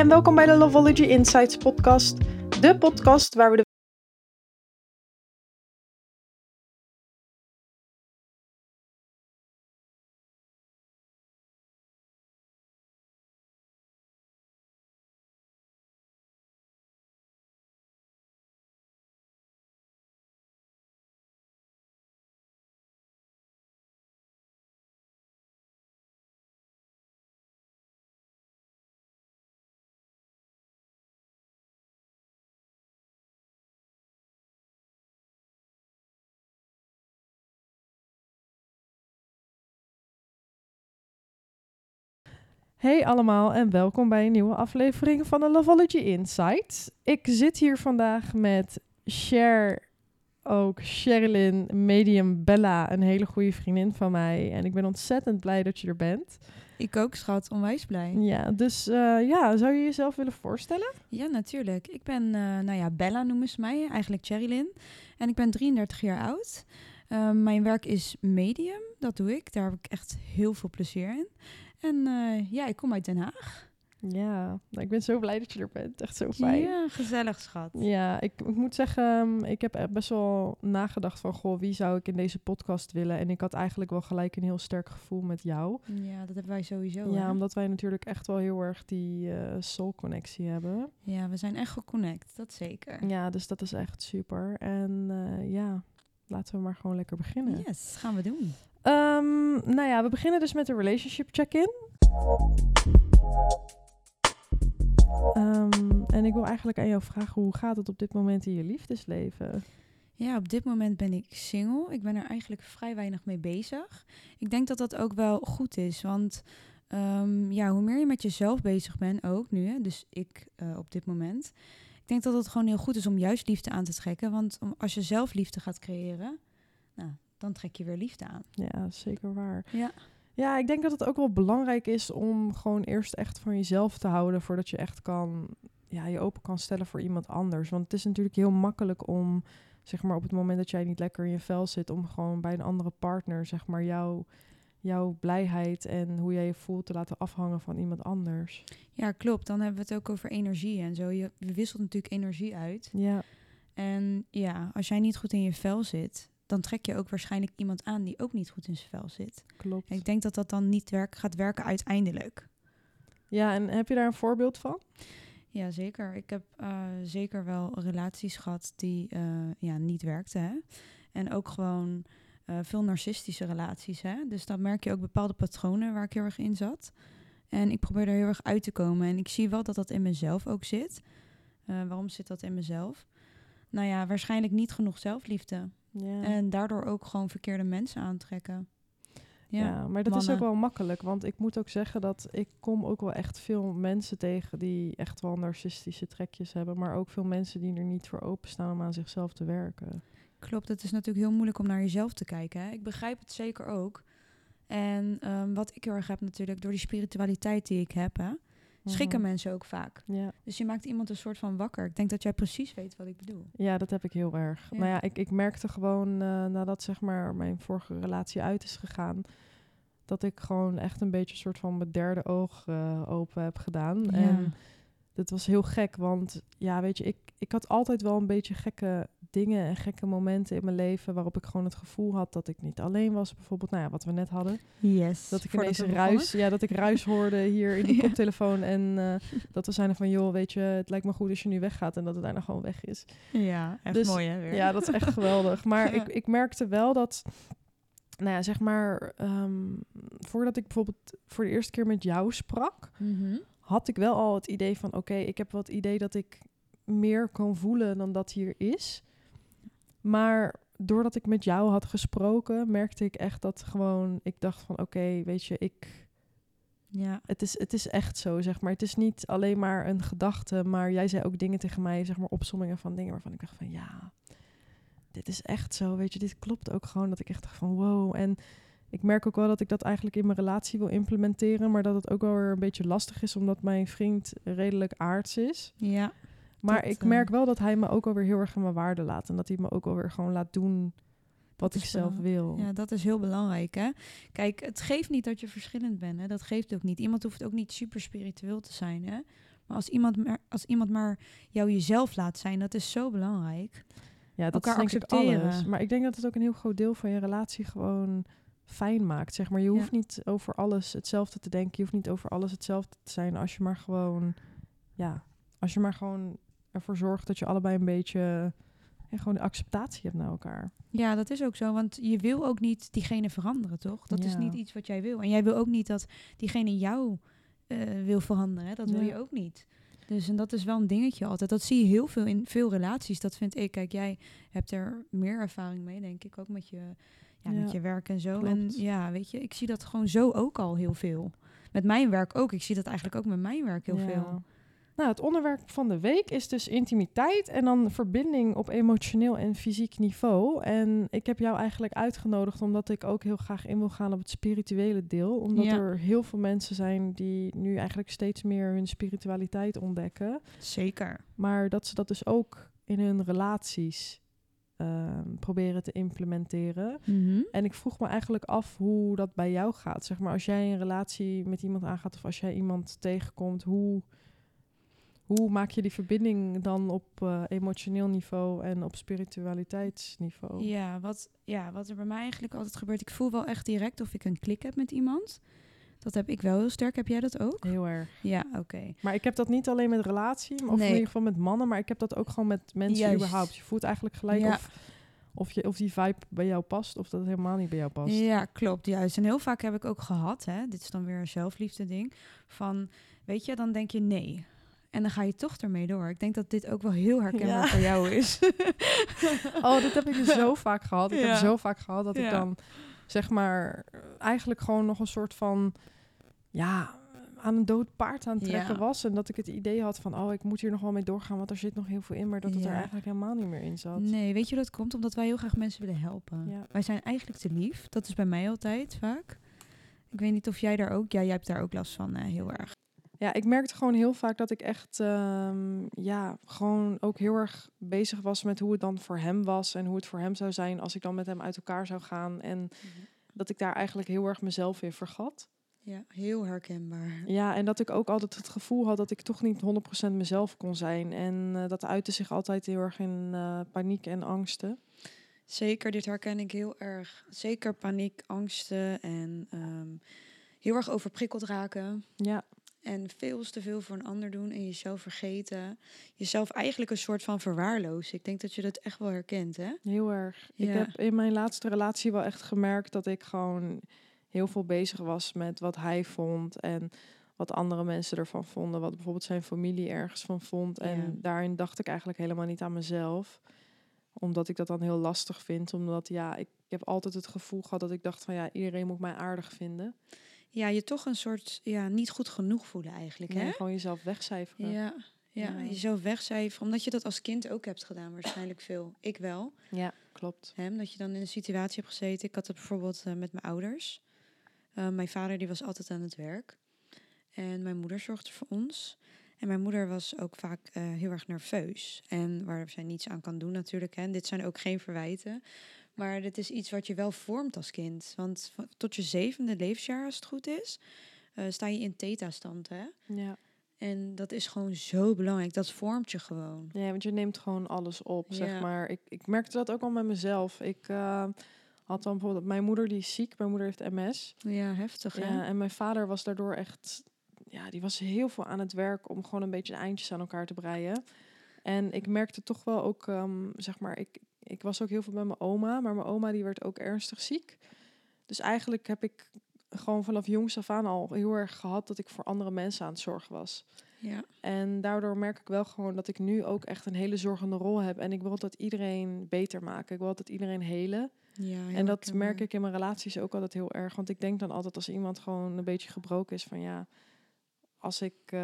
en welkom bij de Lovology Insights podcast. De podcast waar we de Hey allemaal en welkom bij een nieuwe aflevering van de Lovology Insights. Ik zit hier vandaag met Cher, ook Sherilyn, medium Bella, een hele goede vriendin van mij. En ik ben ontzettend blij dat je er bent. Ik ook, schat. Onwijs blij. Ja, dus eh, ja, zou je jezelf willen voorstellen? Ja, natuurlijk. Ik ben, uh, nou ja, Bella noemen ze mij, eigenlijk Sherilyn. En ik ben 33 jaar oud. Uh, mijn werk is medium, dat doe ik. Daar heb ik echt heel veel plezier in. En uh, ja, ik kom uit Den Haag. Ja, nou, ik ben zo blij dat je er bent. Echt zo fijn. Ja, gezellig schat. Ja, ik, ik moet zeggen, ik heb best wel nagedacht van... goh, wie zou ik in deze podcast willen? En ik had eigenlijk wel gelijk een heel sterk gevoel met jou. Ja, dat hebben wij sowieso. Ja, hè? omdat wij natuurlijk echt wel heel erg die uh, soul-connectie hebben. Ja, we zijn echt geconnect, dat zeker. Ja, dus dat is echt super. En uh, ja, laten we maar gewoon lekker beginnen. Yes, gaan we doen. Um, nou ja, we beginnen dus met de relationship check-in. Um, en ik wil eigenlijk aan jou vragen, hoe gaat het op dit moment in je liefdesleven? Ja, op dit moment ben ik single. Ik ben er eigenlijk vrij weinig mee bezig. Ik denk dat dat ook wel goed is, want um, ja, hoe meer je met jezelf bezig bent, ook nu, hè, dus ik uh, op dit moment. Ik denk dat het gewoon heel goed is om juist liefde aan te trekken, want als je zelf liefde gaat creëren, nou, dan trek je weer liefde aan. Ja, zeker waar. Ja. Ja, ik denk dat het ook wel belangrijk is om gewoon eerst echt van jezelf te houden voordat je echt kan, ja, je open kan stellen voor iemand anders. Want het is natuurlijk heel makkelijk om, zeg maar, op het moment dat jij niet lekker in je vel zit, om gewoon bij een andere partner, zeg maar, jouw, jouw blijheid en hoe jij je voelt te laten afhangen van iemand anders. Ja, klopt. Dan hebben we het ook over energie en zo. Je wisselt natuurlijk energie uit. Ja. En ja, als jij niet goed in je vel zit, dan trek je ook waarschijnlijk iemand aan die ook niet goed in zijn vel zit. Klopt. En ik denk dat dat dan niet werk, gaat werken uiteindelijk. Ja, en heb je daar een voorbeeld van? Ja, zeker. Ik heb uh, zeker wel relaties gehad die uh, ja, niet werkten. Hè? En ook gewoon uh, veel narcistische relaties. Hè? Dus dan merk je ook bepaalde patronen waar ik heel erg in zat. En ik probeer er heel erg uit te komen. En ik zie wel dat dat in mezelf ook zit. waarom zit dat in mezelf? Nou ja, waarschijnlijk niet genoeg zelfliefde. Ja. En daardoor ook gewoon verkeerde mensen aantrekken. Ja, ja maar dat mannen. is ook wel makkelijk. Want ik moet ook zeggen dat ik kom ook wel echt veel mensen tegen die echt wel narcistische trekjes hebben. Maar ook veel mensen die er niet voor openstaan om aan zichzelf te werken. Klopt, het is natuurlijk heel moeilijk om naar jezelf te kijken. Hè? Ik begrijp het zeker ook. En um, wat ik heel erg heb natuurlijk, door die spiritualiteit die ik heb, hè, schrikken Mhm. mensen ook vaak. Ja. Dus je maakt iemand een soort van wakker. Ik denk dat jij precies weet wat ik bedoel. ja, dat heb ik heel erg. Ja. Nou ja, ik, ik merkte gewoon uh, nadat zeg maar mijn vorige relatie uit is gegaan, dat ik gewoon echt een beetje een soort van mijn derde oog uh, open heb gedaan. Ja. En dat was heel gek, want ja, weet je, ik, ik had altijd wel een beetje gekke dingen en gekke momenten in mijn leven waarop ik gewoon het gevoel had dat ik niet alleen was. Bijvoorbeeld, nou ja, wat we net hadden. Yes. Dat ik ineens ruis, ja, dat ik ruis hoorde hier in de Ja. koptelefoon en uh, dat we zeiden van, joh, weet je, het lijkt me goed als je nu weggaat en dat het daarna gewoon weg is. Ja, echt Dus, mooi hè weer. Ja, dat is echt geweldig. Maar Ja. ik, ik merkte wel dat, nou ja, zeg maar, um, voordat ik bijvoorbeeld voor de eerste keer met jou sprak, Mhm. had ik wel al het idee van, oké, ik heb het idee dat ik meer kan voelen dan dat hier is. Maar doordat ik met jou had gesproken, merkte ik echt dat gewoon, ik dacht van, oké, weet je, ik, Ja. het is, het is echt zo, zeg maar. Het is niet alleen maar een gedachte, maar jij zei ook dingen tegen mij, zeg maar, opsommingen van dingen waarvan ik dacht van, ja, dit is echt zo, weet je, dit klopt ook gewoon. Dat ik echt dacht van, wow. En ik merk ook wel dat ik dat eigenlijk in mijn relatie wil implementeren, maar dat het ook wel weer een beetje lastig is, omdat mijn vriend redelijk aards is. Ja. Maar Dat, ik eh, merk wel dat hij me ook alweer heel erg in mijn waarde laat. En dat hij me ook alweer gewoon laat doen wat ik zelf wil. Ja, dat is heel belangrijk, hè. Kijk, het geeft niet dat je verschillend bent, hè. Dat geeft ook niet. Iemand hoeft ook niet super spiritueel te zijn, hè. Maar als iemand maar, als iemand maar jou jezelf laat zijn, dat is zo belangrijk. Ja, dat Elkaar is accepteren. alles. Maar ik denk dat het ook een heel groot deel van je relatie gewoon fijn maakt. Zeg maar, je hoeft Ja. niet over alles hetzelfde te denken. Je hoeft niet over alles hetzelfde te zijn. Als je maar gewoon, ja, als je maar gewoon ervoor zorgt dat je allebei een beetje ja, gewoon de acceptatie hebt naar elkaar. Ja, dat is ook zo. Want je wil ook niet diegene veranderen, toch? Dat is niet iets wat jij wil. En jij wil ook niet dat diegene jou eh, wil veranderen. Hè? Dat wil je ook niet. Dus en dat is wel een dingetje altijd. Dat zie je heel veel in veel relaties. Dat vind ik. Kijk, jij hebt er meer ervaring mee, denk ik. Ook met je, ja, met je werk en zo. En ja, weet je, ik zie dat gewoon zo ook al heel veel. Met mijn werk ook. Ik zie dat eigenlijk ook met mijn werk heel Ja. veel. Nou, het onderwerp van de week is dus intimiteit en dan verbinding op emotioneel en fysiek niveau. En ik heb jou eigenlijk uitgenodigd omdat ik ook heel graag in wil gaan op het spirituele deel. Omdat Ja. er heel veel mensen zijn die nu eigenlijk steeds meer hun spiritualiteit ontdekken. Zeker. Maar dat ze dat dus ook in hun relaties ehm, proberen te implementeren. Mhm. En ik vroeg me eigenlijk af hoe dat bij jou gaat. Zeg maar, als jij een relatie met iemand aangaat of als jij iemand tegenkomt, hoe, hoe maak je die verbinding dan op eh, emotioneel niveau en op spiritualiteitsniveau? Ja wat, ja, wat er bij mij eigenlijk altijd gebeurt. Ik voel wel echt direct of ik een klik heb met iemand. Dat heb ik wel heel sterk. Heb jij dat ook? Heel erg. Ja, oké. Maar ik heb dat niet alleen met relatie, maar of in ieder geval met mannen, maar ik heb dat ook gewoon met mensen Juist. überhaupt. Je voelt eigenlijk gelijk Ja. of, of, je, of die vibe bij jou past of dat helemaal niet bij jou past. Ja, klopt, juist. En heel vaak heb ik ook gehad, hè, dit is dan weer een zelfliefde ding, van, weet je, dan denk je nee. En dan ga je toch ermee door. Ik denk dat dit ook wel heel herkenbaar Ja. voor jou is. Oh, dat heb ik dus zo vaak gehad. Ik Ja. heb zo vaak gehad dat ik dan, zeg maar, eigenlijk gewoon nog een soort van, ja, aan een dood paard aan het trekken was. En dat ik het idee had van, oh, ik moet hier nog wel mee doorgaan, want er zit nog heel veel in. Maar dat het er eigenlijk helemaal niet meer in zat. Nee, weet je dat komt? Omdat wij heel graag mensen willen helpen. Ja. Wij zijn eigenlijk te lief. Dat is bij mij altijd vaak. Ik weet niet of jij daar ook... Ja, jij hebt daar ook last van, eh, heel erg. Ja, ik merkte gewoon heel vaak dat ik echt, ehm, ja, gewoon ook heel erg bezig was met hoe het dan voor hem was. En hoe het voor hem zou zijn als ik dan met hem uit elkaar zou gaan. En dat ik daar eigenlijk heel erg mezelf in vergat. Ja, heel herkenbaar. Ja, en dat ik ook altijd het gevoel had dat ik toch niet 100% mezelf kon zijn. En eh, dat uitte zich altijd heel erg in eh, paniek en angsten. Zeker, dit herken ik heel erg. Zeker paniek, angsten en ehm, heel erg overprikkeld raken. Ja, En veel te veel voor een ander doen en jezelf vergeten. Jezelf eigenlijk een soort van verwaarlozen. Ik denk dat je dat echt wel herkent, hè? heel erg. Ik heb in mijn laatste relatie wel echt gemerkt dat ik gewoon heel veel bezig was met wat hij vond. En wat andere mensen ervan vonden. Wat bijvoorbeeld zijn familie ergens van vond. En Ja. daarin dacht ik eigenlijk helemaal niet aan mezelf. Omdat ik dat dan heel lastig vind. Omdat ja, ik, ik heb altijd het gevoel gehad dat ik dacht van ja, iedereen moet mij aardig vinden. Ja, je toch een soort ja, niet goed genoeg voelen eigenlijk, Nee, hè? gewoon jezelf wegcijferen. Ja, ja, Ja. jezelf wegcijferen. Omdat je dat als kind ook hebt gedaan, waarschijnlijk veel. Ik wel. Ja, klopt. Hè? Dat je dan in een situatie hebt gezeten. Ik had het bijvoorbeeld eh, met mijn ouders. Eh, mijn vader die was altijd aan het werk. En mijn moeder zorgde voor ons. En mijn moeder was ook vaak eh, heel erg nerveus. En waar zij niets aan kan doen natuurlijk. Hè. En dit zijn ook geen verwijten. Maar dit is iets wat je wel vormt als kind. Want tot je zevende levensjaar, als het goed is, eh, sta je in theta-stand. Hè? Ja. En dat is gewoon zo belangrijk. Dat vormt je gewoon. ja, want je neemt gewoon alles op, Ja. zeg maar. Ik, ik merkte dat ook al met mezelf. Ik eh, had dan bijvoorbeeld... Mijn moeder die is ziek. Mijn moeder heeft MS. Ja, heftig hè? Ja, en mijn vader was daardoor echt... Ja, die was heel veel aan het werk om gewoon een beetje de eindjes aan elkaar te breien. En ik merkte toch wel ook, ehm, zeg maar, ik, ik was ook heel veel bij mijn oma, maar mijn oma die werd ook ernstig ziek. Dus eigenlijk heb ik gewoon vanaf jongs af aan al heel erg gehad dat ik voor andere mensen aan het zorgen was. ja. En daardoor merk ik wel gewoon dat ik nu ook echt een hele zorgende rol heb. En ik wil dat iedereen beter maken. Ik wil dat iedereen helen. ja En dat merk ik in mijn relaties ook altijd heel erg. Want ik denk dan altijd als iemand gewoon een beetje gebroken is van ja, als ik eh,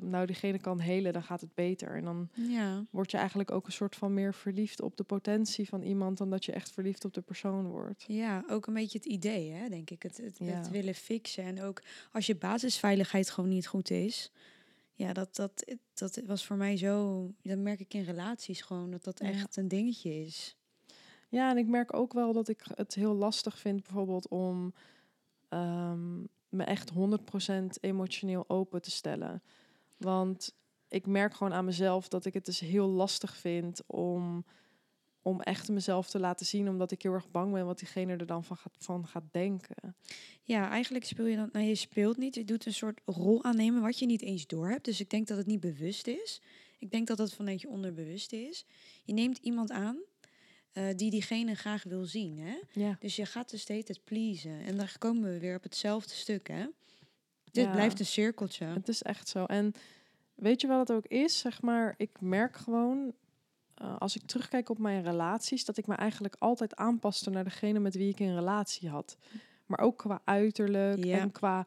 nou diegene kan helen, dan gaat het beter. En dan Ja. word je eigenlijk ook een soort van meer verliefd op de potentie van iemand dan dat je echt verliefd op de persoon wordt. Ja, ook een beetje het idee, hè, denk ik. Het, het, Ja. het willen fixen. En ook als je basisveiligheid gewoon niet goed is. Ja, dat, dat, dat was voor mij zo... Dat merk ik in relaties gewoon, dat dat Ja. echt een dingetje is. Ja, en ik merk ook wel dat ik het heel lastig vind bijvoorbeeld om ehm, me echt 100% emotioneel open te stellen. Want ik merk gewoon aan mezelf dat ik het dus heel lastig vind om, om echt mezelf te laten zien. Omdat ik heel erg bang ben wat diegene er dan van gaat, van gaat denken. Ja, eigenlijk speel je dan... Nou, je speelt niet. Je doet een soort rol aannemen wat je niet eens door hebt. Dus ik denk dat het niet bewust is. Ik denk dat het vanuit je onderbewuste is. Je neemt iemand aan eh, die diegene graag wil zien, hè? Ja. Dus je gaat dus steeds het pleasen. En dan komen we weer op hetzelfde stuk, hè? Dit Ja. blijft een cirkeltje. Het is echt zo. En weet je wat het ook is? Zeg maar, ik merk gewoon, eh, als ik terugkijk op mijn relaties, dat ik me eigenlijk altijd aanpaste naar degene met wie ik een relatie had. Maar ook qua uiterlijk Ja. en qua.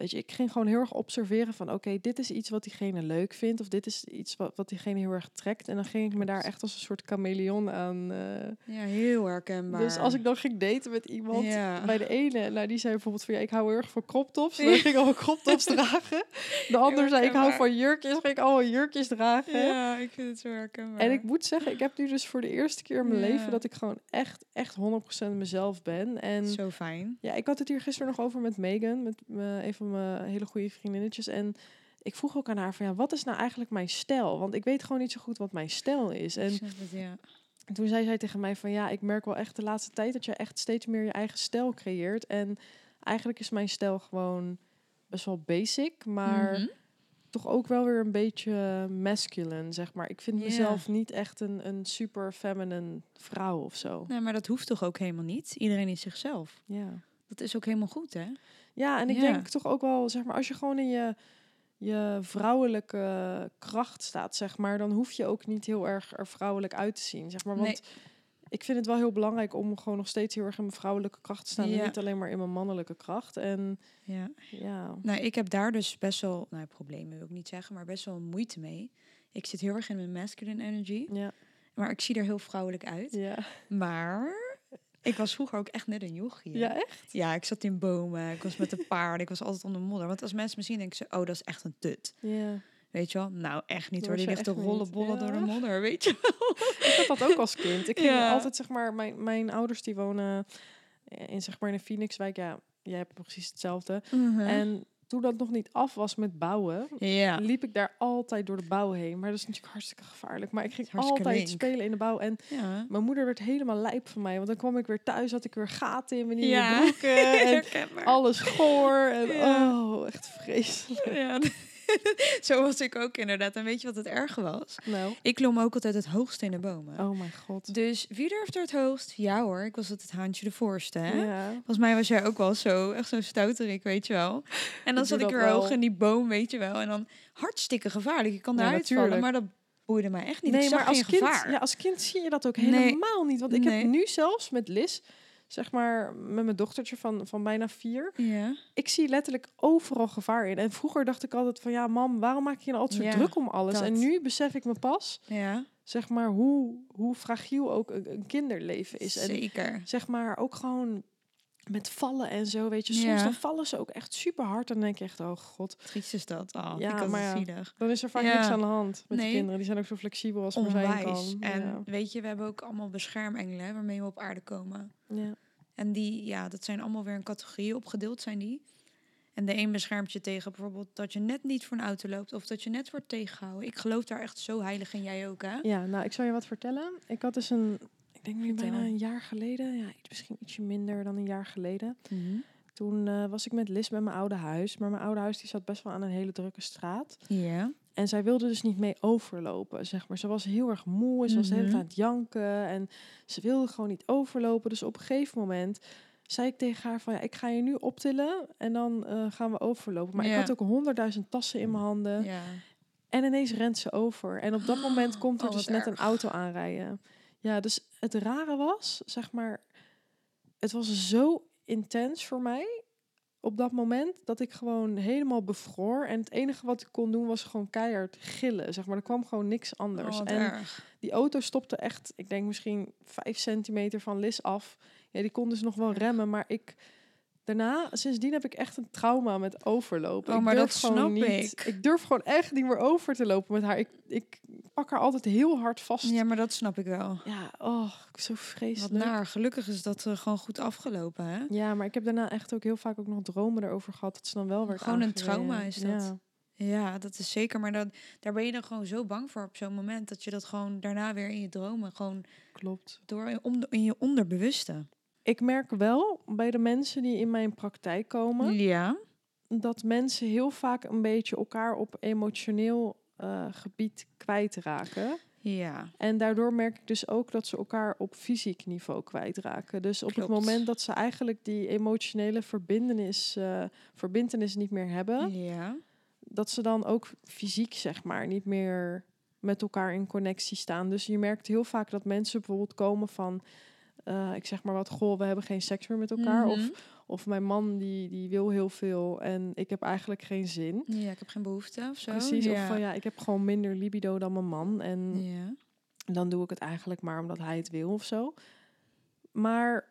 Weet je, ik ging gewoon heel erg observeren van oké, dit is iets wat diegene leuk vindt. Of dit is iets wat, wat diegene heel erg trekt. En dan ging ik me daar echt als een soort chameleon aan. eh, Ja, heel herkenbaar. dus als ik dan ging daten met iemand, Ja. bij de ene, nou die zei bijvoorbeeld van ja, ik hou heel erg van crop tops. Dan ging ik allemaal crop tops dragen. De ander zei ik hou van jurkjes, ging ik allemaal jurkjes dragen. Ja, ik vind het zo herkenbaar. En ik moet zeggen, ik heb nu dus voor de eerste keer in mijn Ja. leven dat ik gewoon echt, echt 100% mezelf ben. En Zo fijn. ja, ik had het hier gisteren nog over met Megan, met me, een van mijn hele goede vriendinnetjes. En ik vroeg ook aan haar van ja, wat is nou eigenlijk mijn stijl? Want ik weet gewoon niet zo goed wat mijn stijl is. En het, ja. en toen zei zij tegen mij van ja, ik merk wel echt de laatste tijd dat je echt steeds meer je eigen stijl creëert. En eigenlijk is mijn stijl gewoon best wel basic, maar Mhm. toch ook wel weer een beetje masculine, zeg maar. Ik vind mezelf niet echt een, een super feminine vrouw of zo. Nee, maar dat hoeft toch ook helemaal niet? Iedereen is zichzelf. Ja. Dat is ook helemaal goed, hè? Ja, en ik Ja. denk toch ook wel, zeg maar, als je gewoon in je, je vrouwelijke kracht staat, zeg maar, dan hoef je ook niet heel erg er vrouwelijk uit te zien, zeg maar. Want Nee. ik vind het wel heel belangrijk om gewoon nog steeds heel erg in mijn vrouwelijke kracht te staan en niet alleen maar in mijn mannelijke kracht. En Ja. ja, Nou, ik heb daar dus best wel, nou, problemen wil ik niet zeggen, maar best wel moeite mee. Ik zit heel erg in mijn masculine energy, ja, maar ik zie er heel vrouwelijk uit. ja. Maar ik was vroeger ook echt net een jochie. Ja, echt? Ja, ik zat in bomen, ik was met de paarden, ik was altijd onder modder. Want als mensen me zien, denken ze, oh, dat is echt een tut. Ja. Weet je wel? Nou, echt niet hoor. Die ligt te rollen bollen door de modder, weet je Ik had dat ook als kind. Ik ging Ja. altijd, zeg maar, mijn, mijn ouders die wonen in, zeg maar, in de Phoenixwijk. Ja, jij hebt precies hetzelfde. Mhm. En toen dat nog niet af was met bouwen, Ja. liep ik daar altijd door de bouw heen. Maar dat is natuurlijk hartstikke gevaarlijk. Maar ik ging altijd link. spelen in de bouw. En Ja. mijn moeder werd helemaal lijp van mij. Want dan kwam ik weer thuis, had ik weer gaten in mijn nieuwe Ja. broeken. En alles goor. En oh, echt vreselijk. Ja. Zo was ik ook inderdaad. En weet je wat het erge was? Nou, Ik klom ook altijd het hoogste in de bomen. oh mijn god. Dus wie durft er het hoogst? Ja hoor, ik was altijd het haantje de voorste. Hè? Ja. Volgens mij was jij ook wel zo, echt zo'n stouterik, weet je wel. En dan Ik zat ik weer hoog in die boom, weet je wel. En dan hartstikke gevaarlijk. Je kan Ja, eruit vallen, maar dat boeide mij echt niet. Nee, ik maar als kind, gevaar. ja, als kind zie je dat ook Nee. helemaal niet. Want ik Nee. heb nu zelfs met Liz, zeg maar, met mijn dochtertje van, van bijna vier. ja. Ik zie letterlijk overal gevaar in. En vroeger dacht ik altijd van, ja mam, waarom maak je je nou altijd zo Ja, druk om alles? dat. En nu besef ik me pas, ja, zeg maar, hoe, hoe fragiel ook een, een kinderleven is. En zeker. zeg maar, ook gewoon met vallen en zo, weet je. Soms Ja. dan vallen ze ook echt super hard. Dan denk je echt, oh god. Triest is dat. Oh, Ja, maar ja. zielig. Dan is er vaak Ja. niks aan de hand met Nee. kinderen. Die zijn ook zo flexibel als maar zijn kan. En weet je, we hebben ook allemaal beschermengelen waarmee we op aarde komen. Ja. En die, ja, dat zijn allemaal weer in categorieën opgedeeld, zijn die. En de een beschermt je tegen bijvoorbeeld dat je net niet voor een auto loopt of dat je net wordt tegengehouden. Ik geloof daar echt zo heilig in, jij ook, hè? Ja, nou, ik zal je wat vertellen. Ik had dus een, ik denk nu bijna een jaar geleden, ja, misschien ietsje minder dan een jaar geleden. Mhm. Toen eh, was ik met Liz bij mijn oude huis. Maar mijn oude huis die zat best wel aan een hele drukke straat. Ja. En zij wilde dus niet mee overlopen, zeg maar. Ze was heel erg moe en ze was de hele Mhm. aan het janken. En ze wilde gewoon niet overlopen. Dus op een gegeven moment zei ik tegen haar van... Ja, ik ga je nu optillen en dan eh, gaan we overlopen. Maar Ja. ik had ook honderdduizend tassen in mijn handen. Ja. En ineens rent ze over. En op dat moment komt er Oh, dus net een auto aanrijden. Ja, dus het rare was, zeg maar, het was zo intens voor mij op dat moment dat ik gewoon helemaal bevroor. En het enige wat ik kon doen was gewoon keihard gillen. Zeg maar, er kwam gewoon niks anders. Oh, en erg. die auto stopte echt, ik denk misschien vijf centimeter van Lis af. Ja, die kon dus nog wel remmen, maar ik... Daarna, sindsdien heb ik echt een trauma met overlopen. Oh, ik maar durf dat gewoon snap niet. ik. Ik durf gewoon echt niet meer over te lopen met haar. Ik, ik pak haar altijd heel hard vast. Ja, maar dat snap ik wel. Ja, oh, zo Wat vreselijk. naar. Gelukkig is dat eh, gewoon goed afgelopen, hè? Ja, maar ik heb daarna echt ook heel vaak ook nog dromen erover gehad. Dat ze dan wel werd Gewoon een trauma is dat. Ja. Ja, dat is zeker. Maar dan, daar ben je dan gewoon zo bang voor op zo'n moment dat je dat gewoon daarna weer in je dromen gewoon Klopt. door om, in je onderbewuste. Ik merk wel bij de mensen die in mijn praktijk komen, Ja. dat mensen heel vaak een beetje elkaar op emotioneel eh, gebied kwijtraken. Ja. En daardoor merk ik dus ook dat ze elkaar op fysiek niveau kwijtraken. Dus op Klopt. het moment dat ze eigenlijk die emotionele verbindenis, eh verbindenis niet meer hebben, Ja. dat ze dan ook fysiek, zeg maar, niet meer met elkaar in connectie staan. Dus je merkt heel vaak dat mensen bijvoorbeeld komen van, eh, ik zeg maar wat, goh, we hebben geen seks meer met elkaar. Mhm. Of, of mijn man die, die wil heel veel en ik heb eigenlijk geen zin. Ja, ik heb geen behoefte of zo. Precies, ja. of van ja, ik heb gewoon minder libido dan mijn man. En Ja. dan doe ik het eigenlijk maar omdat hij het wil of zo. Maar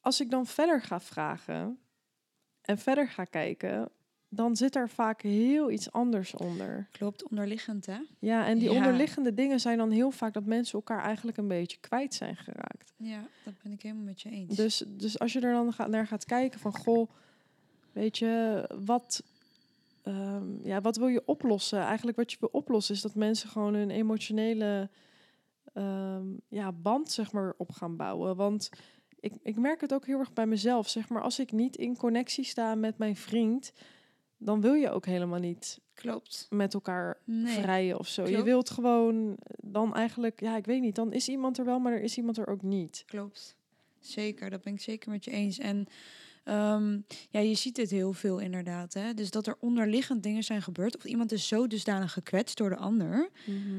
als ik dan verder ga vragen en verder ga kijken, dan zit er vaak heel iets anders onder. Klopt, onderliggend hè? Ja, en die Ja. onderliggende dingen zijn dan heel vaak dat mensen elkaar eigenlijk een beetje kwijt zijn geraakt. Ja, dat ben ik helemaal met je eens. Dus, dus als je er dan gaat, naar gaat kijken van, goh, weet je, wat, ehm, ja, wat wil je oplossen? Eigenlijk wat je wil oplossen is dat mensen gewoon een emotionele ehm, ja, band, zeg maar, op gaan bouwen. Want ik, ik merk het ook heel erg bij mezelf, zeg maar, als ik niet in connectie sta met mijn vriend, dan wil je ook helemaal niet Klopt. met elkaar Nee. vrijen of zo. Je wilt gewoon dan eigenlijk, ja, ik weet niet, dan is iemand er wel, maar er is iemand er ook niet. Klopt. Zeker, dat ben ik zeker met je eens. En ehm, ja, je ziet dit heel veel inderdaad. Hè? Dus dat er onderliggend dingen zijn gebeurd. Of iemand is zo dusdanig gekwetst door de ander.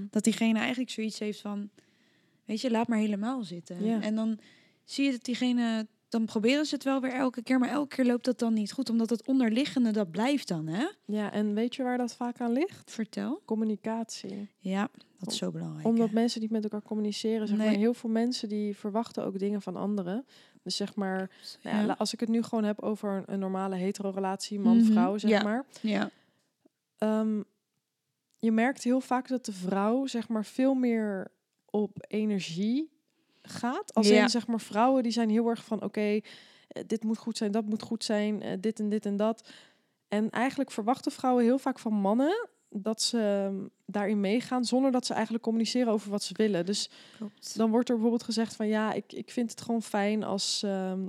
Dat diegene eigenlijk zoiets heeft van... Weet je, laat maar helemaal zitten. Ja. En dan zie je dat diegene... Dan proberen ze het wel weer elke keer. Maar elke keer loopt dat dan niet goed. Omdat het onderliggende, dat blijft dan, hè? Ja, en weet je waar dat vaak aan ligt? Vertel. Communicatie. Ja, dat is zo belangrijk. Omdat hè? mensen niet met elkaar communiceren. Zeg maar, heel veel mensen die verwachten ook dingen van anderen. Dus zeg maar, nou ja, als ik het nu gewoon heb over een, normale hetero-relatie, Mhm, man-vrouw, zeg ja. maar. Ja. Ehm, je merkt heel vaak dat de vrouw, zeg maar, veel meer op energie gaat. Als Ja. in, zeg maar, vrouwen die zijn heel erg van, oké, eh, dit moet goed zijn, dat moet goed zijn, eh, dit en dit en dat. En eigenlijk verwachten vrouwen heel vaak van mannen dat ze ehm, daarin meegaan zonder dat ze eigenlijk communiceren over wat ze willen. Dus Klopt. dan wordt er bijvoorbeeld gezegd van ja, ik, ik vind het gewoon fijn als, ehm,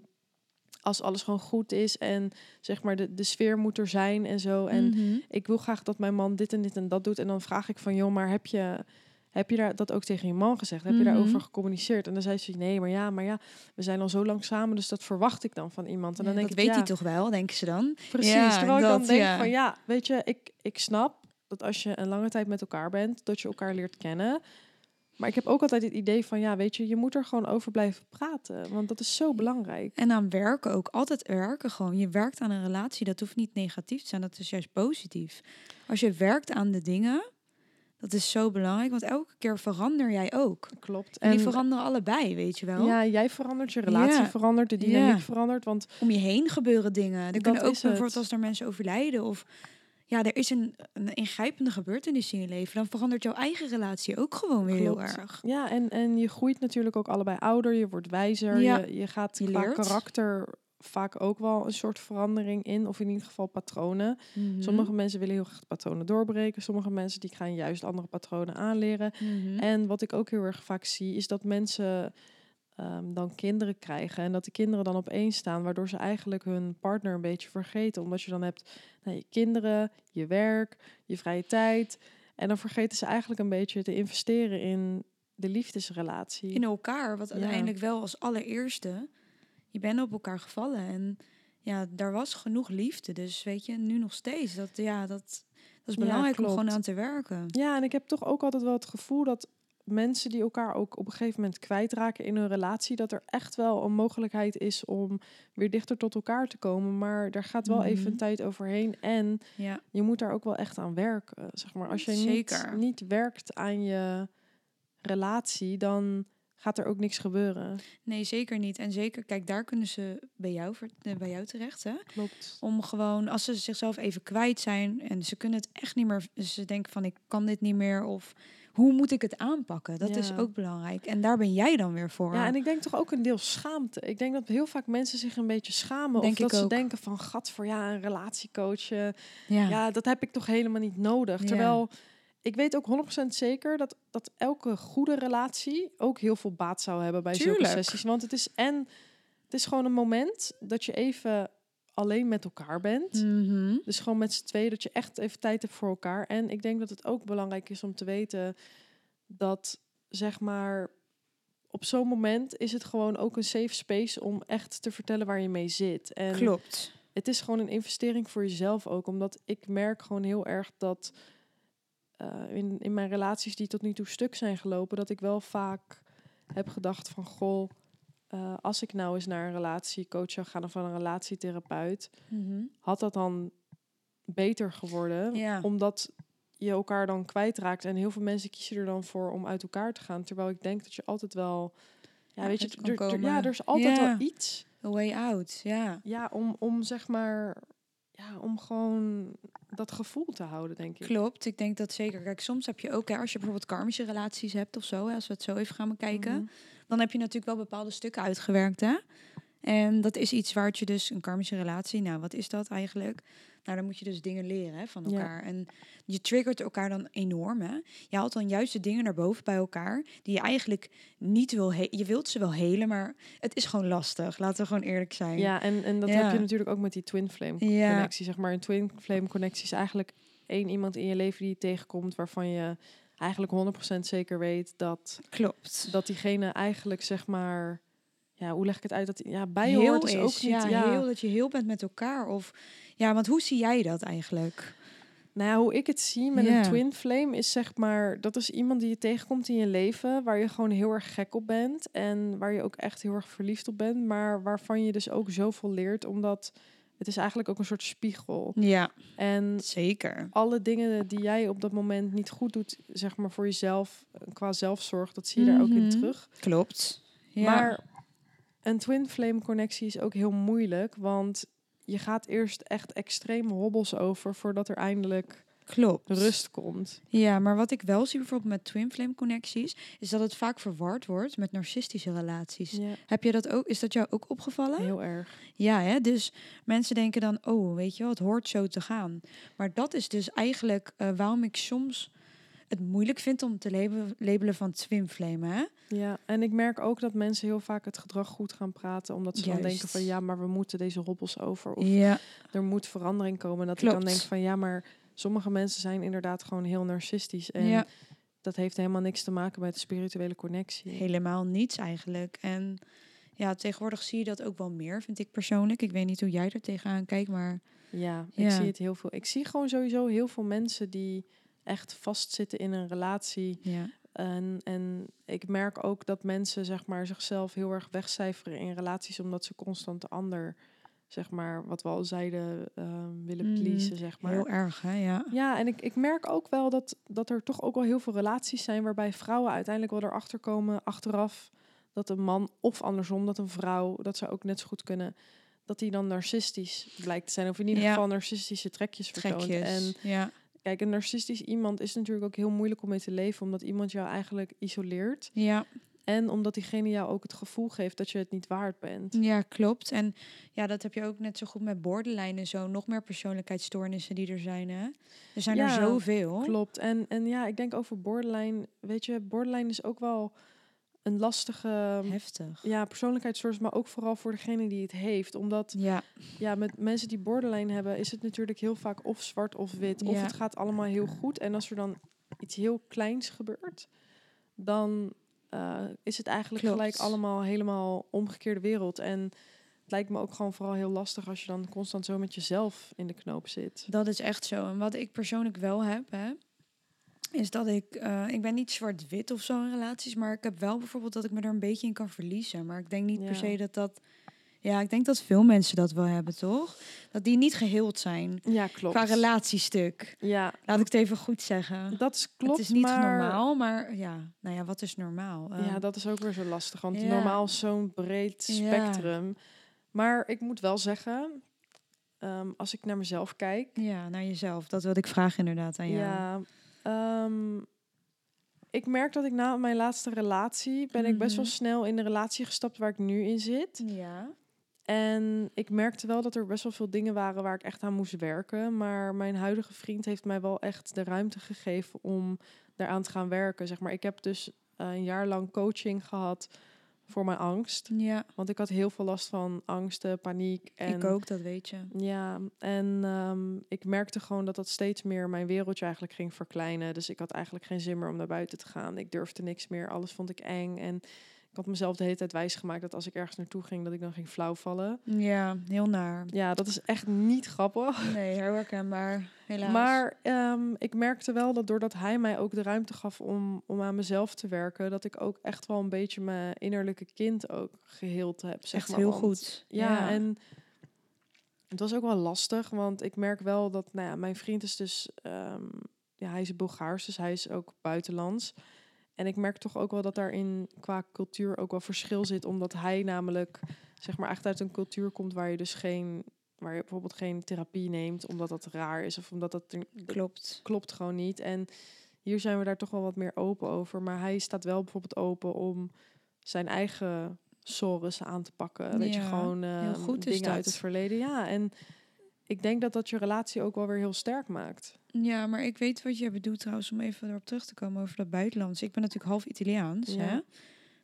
als alles gewoon goed is en zeg maar de, de sfeer moet er zijn en zo. En Mhm. ik wil graag dat mijn man dit en dit en dat doet. En dan vraag ik van joh, maar heb je, heb je daar dat ook tegen je man gezegd? Heb je Mhm. daarover gecommuniceerd? En dan zei ze nee, maar ja, maar ja, we zijn al zo lang samen, dus dat verwacht ik dan van iemand. En Ja, dan denk dat ik weet ja, hij toch wel, denken ze dan? Precies, Ja, terwijl ik dan denk ja. van ja, weet je, ik, ik snap dat als je een lange tijd met elkaar bent, dat je elkaar leert kennen. Maar ik heb ook altijd het idee van ja, weet je, je moet er gewoon over blijven praten, want dat is zo belangrijk. En aan werken ook. Altijd werken gewoon. Je werkt aan een relatie. Dat hoeft niet negatief te zijn. Dat is juist positief. Als je werkt aan de dingen, dat is zo belangrijk. Want elke keer verander jij ook. Klopt. En die veranderen allebei, weet je wel. ja, jij verandert, je relatie Ja. verandert, de Ja. dynamiek verandert, want Om je heen gebeuren dingen. Er kunnen ook is het. bijvoorbeeld als er mensen overlijden of ja, er is een, een ingrijpende gebeurtenis in je leven, dan verandert jouw eigen relatie ook gewoon weer heel erg. ja, en, en je groeit natuurlijk ook allebei ouder, je wordt wijzer, Ja. je, je gaat Je qua leert. karakter vaak ook wel een soort verandering in, of in ieder geval patronen. Mhm. Sommige mensen willen heel graag patronen doorbreken, sommige mensen die gaan juist andere patronen aanleren. Mhm. En wat ik ook heel erg vaak zie, is dat mensen ehm, dan kinderen krijgen. En dat de kinderen dan opeens staan, waardoor ze eigenlijk hun partner een beetje vergeten. Omdat je dan hebt nou, je kinderen, je werk, je vrije tijd. En dan vergeten ze eigenlijk een beetje te investeren in de liefdesrelatie. in elkaar, wat Ja. uiteindelijk wel als allereerste, je bent op elkaar gevallen en ja, daar was genoeg liefde, dus weet je, nu nog steeds. Dat ja, dat, dat is Ja, belangrijk om gewoon aan te werken. Ja, en ik heb toch ook altijd wel het gevoel dat mensen die elkaar ook op een gegeven moment kwijtraken in hun relatie, dat er echt wel een mogelijkheid is om weer dichter tot elkaar te komen. Maar daar gaat wel even Mhm. een tijd overheen. En Ja, je moet daar ook wel echt aan werken. Zeg maar. Als je niet, niet werkt aan je relatie, dan gaat er ook niks gebeuren. nee, zeker niet. En zeker, kijk, daar kunnen ze bij jou, eh, bij jou terecht, hè? Klopt. Om gewoon, als ze zichzelf even kwijt zijn en ze kunnen het echt niet meer, ze denken van ik kan dit niet meer of hoe moet ik het aanpakken? Dat is ook belangrijk. En daar ben jij dan weer voor. Ja, en ik denk toch ook een deel schaamte. Ik denk dat heel vaak mensen zich een beetje schamen. Denk of dat ze ook. denken van, gat voor ja, een relatiecoach. eh, ja. ja, dat heb ik toch helemaal niet nodig. Ja. Terwijl ik weet ook 100% zeker dat, dat elke goede relatie ook heel veel baat zou hebben bij zulke Tuurlijk. sessies. Want het is en het is gewoon een moment dat je even alleen met elkaar bent. Mhm. Dus gewoon met z'n tweeën, dat je echt even tijd hebt voor elkaar. En ik denk dat het ook belangrijk is om te weten dat, zeg maar, op zo'n moment is het gewoon ook een safe space om echt te vertellen waar je mee zit. En Klopt. het is gewoon een investering voor jezelf ook. Omdat ik merk gewoon heel erg dat eh, in, in mijn relaties die tot nu toe stuk zijn gelopen, dat ik wel vaak heb gedacht van goh, eh, als ik nou eens naar een relatiecoach zou gaan of van een relatietherapeut, Mhm. had dat dan beter geworden? Ja. Omdat je elkaar dan kwijtraakt. En heel veel mensen kiezen er dan voor om uit elkaar te gaan. Terwijl ik denk dat je altijd wel... Ja, Ja, weet je, er, er- ja, er is altijd wel iets. A way out, ja. Ja, om, om zeg maar... Ja, om gewoon dat gevoel te houden, denk ik. Klopt, ik denk dat zeker. Kijk, soms heb je ook, hè, als je bijvoorbeeld karmische relaties hebt of zo, hè, als we het zo even gaan bekijken, Mhm. dan heb je natuurlijk wel bepaalde stukken uitgewerkt, hè? En dat is iets waar je dus een karmische relatie, nou, wat is dat eigenlijk? Nou, dan moet je dus dingen leren hè, van Ja. elkaar. En je triggert elkaar dan enorm, hè? Je haalt dan juist de dingen naar boven bij elkaar die je eigenlijk niet wil. Je wilt ze wel helen, maar het is gewoon lastig. Laten we gewoon eerlijk zijn. Ja, en, en dat Ja. heb je natuurlijk ook met die twin flame Ja. connectie. Zeg maar, een twin flame connectie is eigenlijk één iemand in je leven die je tegenkomt... waarvan je eigenlijk 100% zeker weet dat klopt. dat diegene eigenlijk zeg maar ja hoe leg ik het uit dat ja bij heel hoort is, ook niet ja, ja, heel dat je heel bent met elkaar. Of ja, want hoe zie jij dat eigenlijk? nou ja, hoe ik het zie met een twin flame is zeg maar dat is iemand die je tegenkomt in je leven waar je gewoon heel erg gek op bent en waar je ook echt heel erg verliefd op bent maar waarvan je dus ook zoveel leert omdat het is eigenlijk ook een soort spiegel Ja, en zeker. alle dingen die jij op dat moment niet goed doet zeg maar voor jezelf eh, qua zelfzorg dat zie je daar ook in Mhm. terug Klopt. Ja. Maar een twin flame connectie is ook heel moeilijk, want je gaat eerst echt extreme hobbels over voordat er eindelijk klopt. rust komt. Ja, maar wat ik wel zie bijvoorbeeld met twin flame connecties, is dat het vaak verward wordt met narcistische relaties. Ja, Heb je dat ook? Is dat jou ook opgevallen? heel erg. Ja, hè? dus mensen denken dan, oh, weet je wel, het hoort zo te gaan. Maar dat is dus eigenlijk eh, waarom ik soms het moeilijk vind om te labelen, van twin flame, hè? Ja, en ik merk ook dat mensen heel vaak het gedrag goed gaan praten, omdat ze dan denken van ja, maar we moeten deze hobbels over of Ja, er moet verandering komen. En dat ik dan Klopt. denk van ja, maar sommige mensen zijn inderdaad gewoon heel narcistisch en ja, dat heeft helemaal niks te maken met de spirituele connectie. helemaal niets eigenlijk. En ja, tegenwoordig zie je dat ook wel meer, vind ik persoonlijk. Ik weet niet hoe jij er tegenaan kijkt, maar Ja, ik Ja. zie het heel veel. Ik zie gewoon sowieso heel veel mensen die echt vastzitten in een relatie. ja, En, en ik merk ook dat mensen zeg maar, zichzelf heel erg wegcijferen in relaties, omdat ze constant de ander, zeg maar, wat we al zeiden, ehm, willen Mm, pleasen, zeg maar. heel erg, hè? Ja. Ja, en ik, ik merk ook wel dat, dat er toch ook wel heel veel relaties zijn waarbij vrouwen uiteindelijk wel erachter komen, achteraf, dat een man of andersom, dat een vrouw, dat zou ook net zo goed kunnen, dat die dan narcistisch blijkt te zijn. Of in ieder Ja. geval narcistische trekjes vertoont. Trekjes. En ja, kijk, een narcistisch iemand is natuurlijk ook heel moeilijk om mee te leven, omdat iemand jou eigenlijk isoleert. ja. En omdat diegene jou ook het gevoel geeft dat je het niet waard bent. Ja, klopt. En ja, dat heb je ook net zo goed met borderline en zo. Nog meer persoonlijkheidsstoornissen die er zijn, hè? Er zijn er zoveel. Klopt. En, en ja, ik denk over borderline. Weet je, borderline is ook wel een lastige Heftig. ja, persoonlijkheidsstoornis, maar ook vooral voor degene die het heeft. Omdat Ja, ja, met mensen die borderline hebben, is het natuurlijk heel vaak of zwart of wit. Of Ja. het gaat allemaal heel goed. En als er dan iets heel kleins gebeurt, dan eh, is het eigenlijk Klopt. gelijk allemaal helemaal omgekeerde wereld. En het lijkt me ook gewoon vooral heel lastig als je dan constant zo met jezelf in de knoop zit. dat is echt zo. En wat ik persoonlijk wel heb, hè, is dat ik... eh, ik ben niet zwart-wit of zo in relaties, maar ik heb wel bijvoorbeeld dat ik me er een beetje in kan verliezen. Maar ik denk niet per Ja. se dat dat... Ja, ik denk dat veel mensen dat wel hebben, toch? Dat die niet geheeld zijn. Ja, klopt. Qua relatiestuk. Ja, Laat ik het even goed zeggen. dat is klopt. het is niet maar... normaal, maar ja, nou ja, wat is normaal? Ja, Ehm, dat is ook weer zo lastig. Want ja. normaal is zo'n breed Ja. spectrum. Maar ik moet wel zeggen, ehm, als ik naar mezelf kijk, Ja, naar jezelf. Dat wilde ik vragen inderdaad aan jou. ja, ehm, ik merk dat ik na mijn laatste relatie ben ik best wel Mhm. snel in de relatie gestapt waar ik nu in zit. Ja. En ik merkte wel dat er best wel veel dingen waren waar ik echt aan moest werken. Maar mijn huidige vriend heeft mij wel echt de ruimte gegeven om daaraan te gaan werken. Zeg maar, ik heb dus eh, een jaar lang coaching gehad voor mijn angst. Ja, Want ik had heel veel last van angsten, paniek. En, ik ook, dat weet je. Ja, en ehm, ik merkte gewoon dat dat steeds meer mijn wereldje eigenlijk ging verkleinen. Dus ik had eigenlijk geen zin meer om naar buiten te gaan. Ik durfde niks meer, alles vond ik eng. En ik had mezelf de hele tijd wijsgemaakt dat als ik ergens naartoe ging, dat ik dan ging flauwvallen. Ja, heel naar. Ja, dat is echt niet grappig. Nee, heel herkenbaar, helaas. Maar ehm, ik merkte wel dat doordat hij mij ook de ruimte gaf om, om aan mezelf te werken, dat ik ook echt wel een beetje mijn innerlijke kind ook geheeld heb. Zeg echt maar. heel Want- goed. Ja, en het was ook wel lastig, want ik merk wel dat, nou ja, mijn vriend is dus, ehm, ja, hij is Bulgaars, dus hij is ook buitenlands. En ik merk toch ook wel dat daarin qua cultuur ook wel verschil zit, omdat hij namelijk, zeg maar, echt uit een cultuur komt waar je dus geen, waar je bijvoorbeeld geen therapie neemt, omdat dat raar is of omdat dat klopt. klopt gewoon niet. En hier zijn we daar toch wel wat meer open over. Maar hij staat wel bijvoorbeeld open om zijn eigen sores aan te pakken. Weet je, gewoon is dingen uit het verleden. Ja, en ik denk dat dat je relatie ook wel weer heel sterk maakt. Ja, maar ik weet wat je bedoelt trouwens, om even erop terug te komen over dat buitenlands. Ik ben natuurlijk half Italiaans, Ja. hè?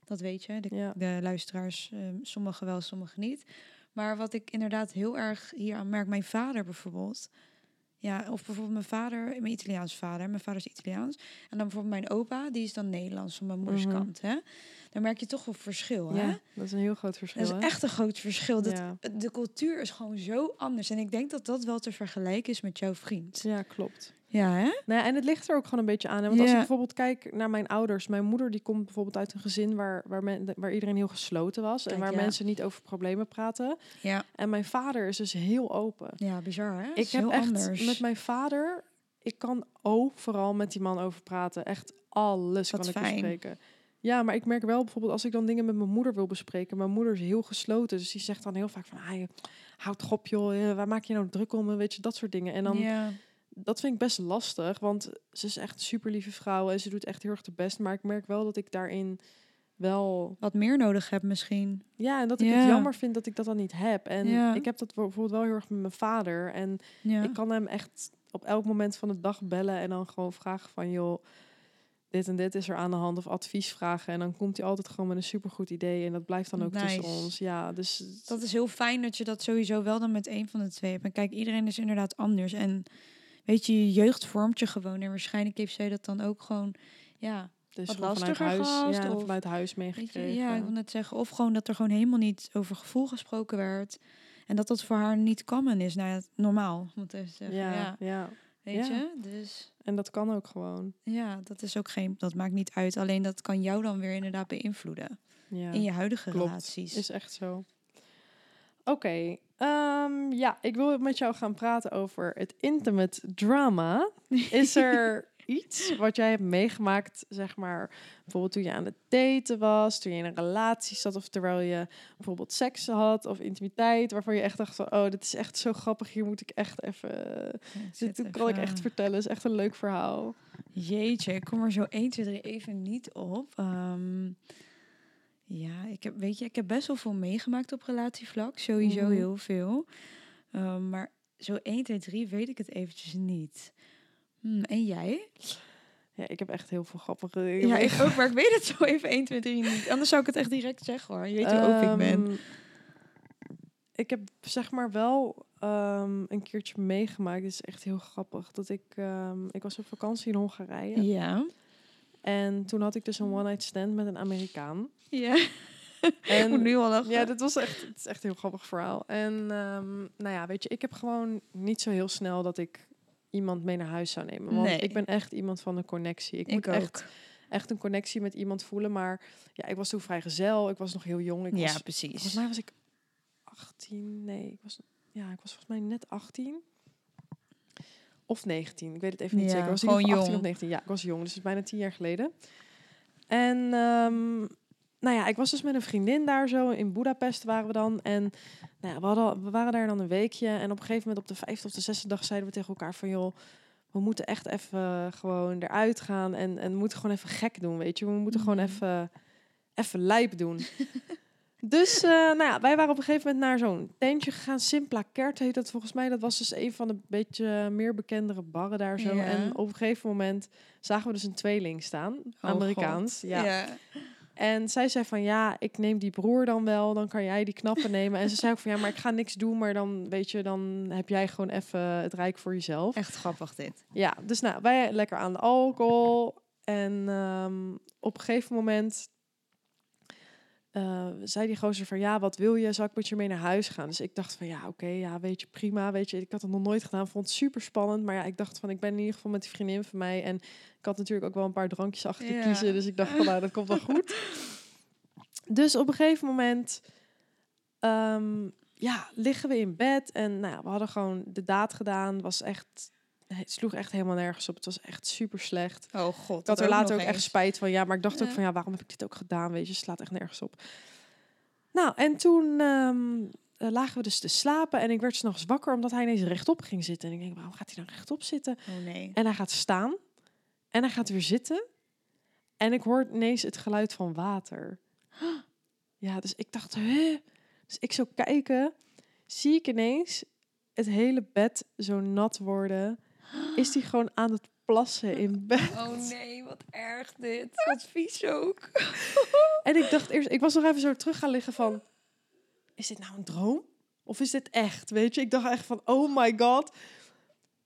Dat weet je, de, Ja. de luisteraars, ehm, sommigen wel, sommigen niet. Maar wat ik inderdaad heel erg hier aan merk, mijn vader bijvoorbeeld. Ja, of bijvoorbeeld mijn vader, mijn Italiaans vader, mijn vader is Italiaans. En dan bijvoorbeeld mijn opa, die is dan Nederlands van mijn moeders Mhm. kant, hè? Dan merk je toch wel verschil, hè? Ja, dat is een heel groot verschil. Dat is hè? echt een groot verschil. Dat, Ja. De cultuur is gewoon zo anders. En ik denk dat dat wel te vergelijken is met jouw vriend. Ja, klopt. Ja, hè? Nou ja, en het ligt er ook gewoon een beetje aan. Hè? Want als ik bijvoorbeeld kijk naar mijn ouders. Mijn moeder die komt bijvoorbeeld uit een gezin waar, waar, men, waar iedereen heel gesloten was. Kijk, en waar mensen niet over problemen praten. Ja. En mijn vader is dus heel open. Ja, bizar, hè? Ik heb heel echt anders. met mijn vader, ik kan overal met die man over praten. Echt alles kan ik fijn. bespreken. Ja, maar ik merk wel bijvoorbeeld als ik dan dingen met mijn moeder wil bespreken. Mijn moeder is heel gesloten, dus die zegt dan heel vaak van, ah, houd toch op joh, eh, waar maak je nou druk om, weet je, dat soort dingen. En dan, ja. Dat vind ik best lastig, want ze is echt een super lieve vrouw en ze doet echt heel erg de best. Maar ik merk wel dat ik daarin wel Wat meer nodig heb misschien. ja, en dat ik Ja. het jammer vind dat ik dat dan niet heb. En Ja. ik heb dat bijvoorbeeld wel heel erg met mijn vader. En Ja. ik kan hem echt op elk moment van de dag bellen en dan gewoon vragen van joh, dit en dit is er aan de hand of advies vragen. En dan komt hij altijd gewoon met een supergoed idee en dat blijft dan ook tussen ons. Ja, dus Dat is heel fijn dat je dat sowieso wel dan met een van de twee hebt. En kijk, iedereen is inderdaad anders. En weet je, je jeugd vormt je gewoon. En waarschijnlijk heeft zij dat dan ook gewoon, ja, is wat lastiger huis, gehad, ja, of- vanuit huis meegekregen. ja, ik wil net zeggen. Of gewoon dat er gewoon helemaal niet over gevoel gesproken werd. En dat dat voor haar niet common is. Nou ja, normaal, moet ik even zeggen. Ja, ja, ja, weet ja. je? Dus en dat kan ook gewoon. ja, dat is ook geen, dat maakt niet uit. Alleen dat kan jou dan weer inderdaad beïnvloeden. Ja. In je huidige klopt. relaties. Is echt zo. Oké, ehm, ja, ik wil met jou gaan praten over het intimate drama. Is er iets wat jij hebt meegemaakt, zeg maar, bijvoorbeeld toen je aan het daten was, toen je in een relatie zat, of terwijl je bijvoorbeeld seks had of intimiteit, waarvan je echt dacht van, oh, dit is echt zo grappig, hier moet ik echt even, zit dit kan ik echt vertellen, is echt een leuk verhaal. Jeetje, ik kom er zo 1, 2, 3 even niet op. Ehm, ja, ik heb, weet je, ik heb best wel veel meegemaakt op relatievlak. Sowieso Mhm. heel veel. Ehm, maar zo 1, 2, 3 weet ik het eventjes niet. Hm, en jij? Ja, ik heb echt heel veel grappige dingen Ja, ik ook, maar ik weet het zo even 1, 2, 3 niet. Anders zou ik het echt direct zeggen hoor. Je weet hoe open ik ben. Ehm, Ik heb zeg maar wel ehm, een keertje meegemaakt. Het is echt heel grappig. Dat ik, ik was op vakantie in Hongarije. Ja. En toen had ik dus een one-night stand met een Amerikaan. Ja. ik En moet nu al lachen. ja, dit was echt, het is echt een heel grappig verhaal. En ehm, nou ja, weet je, ik heb gewoon niet zo heel snel dat ik iemand mee naar huis zou nemen. Want Nee. ik ben echt iemand van een connectie. Ik, ik moet ook. echt, echt een connectie met iemand voelen. Maar ja, ik was toen vrijgezel. Ik was nog heel jong. Ik ja, was precies. Volgens mij was ik 18. Nee, ik was, ja, ik was volgens mij net 18. Of 19. Ik weet het even niet Ja, zeker. Ik was gewoon geval 18 jong. of 19. Ja, ik was jong. Dus het is bijna 10 jaar geleden. En ehm, nou ja, ik was dus met een vriendin daar zo. In Budapest waren we dan. En nou ja, we, hadden, we waren daar dan een weekje. En op een gegeven moment op de vijfde of de zesde dag zeiden we tegen elkaar van... joh, we moeten echt even gewoon eruit gaan en, en we moeten gewoon even gek doen, weet je. We moeten gewoon Mhm. even, even lijp doen. dus eh, nou ja, wij waren op een gegeven moment naar zo'n tentje gegaan. Simpla Kert heet dat volgens mij. Dat was dus een van de beetje meer bekendere barren daar zo. Ja. En op een gegeven moment zagen we dus een tweeling staan, Amerikaans. God. ja. En zij zei van ja, ik neem die broer dan wel, dan kan jij die knappen nemen. En ze zei ook van ja, maar ik ga niks doen, maar dan weet je, dan heb jij gewoon even het rijk voor jezelf. Echt grappig dit. Ja, dus nou, wij lekker aan de alcohol. En ehm, op een gegeven moment eh, zei die gozer van ja, wat wil je? Zal ik met je mee naar huis gaan? Dus ik dacht van ja, oké, ja, weet je, prima. Weet je, ik had het nog nooit gedaan, vond het super spannend. Maar ja, ik dacht van ik ben in ieder geval met die vriendin van mij. En ik had natuurlijk ook wel een paar drankjes achter te Ja. kiezen. Dus ik dacht van nou, dat komt wel goed. Dus op een gegeven moment ehm, ja, liggen we in bed. En nou ja, we hadden gewoon de daad gedaan. Was echt, het sloeg echt helemaal nergens op. Het was echt super slecht. Oh god. Ik had er later ook echt spijt van. Ja, maar ik dacht ook van ja, waarom heb ik dit ook gedaan? Weet je, het slaat echt nergens op. Nou, en toen ehm, eh, lagen we dus te slapen. En ik werd s'nachts wakker omdat hij ineens rechtop ging zitten. En ik denk, waarom gaat hij dan rechtop zitten? Oh nee. En hij gaat staan. En hij gaat weer zitten. En ik hoor ineens het geluid van water. Ja, dus ik dacht, hè? Dus ik zou kijken. Zie ik ineens het hele bed zo nat worden. Is hij gewoon aan het plassen in bed. Oh nee, wat erg dit. Wat vies ook. En ik dacht eerst, ik was nog even zo terug gaan liggen van, is dit nou een droom? Of is dit echt? Weet je, ik dacht echt van, oh my god.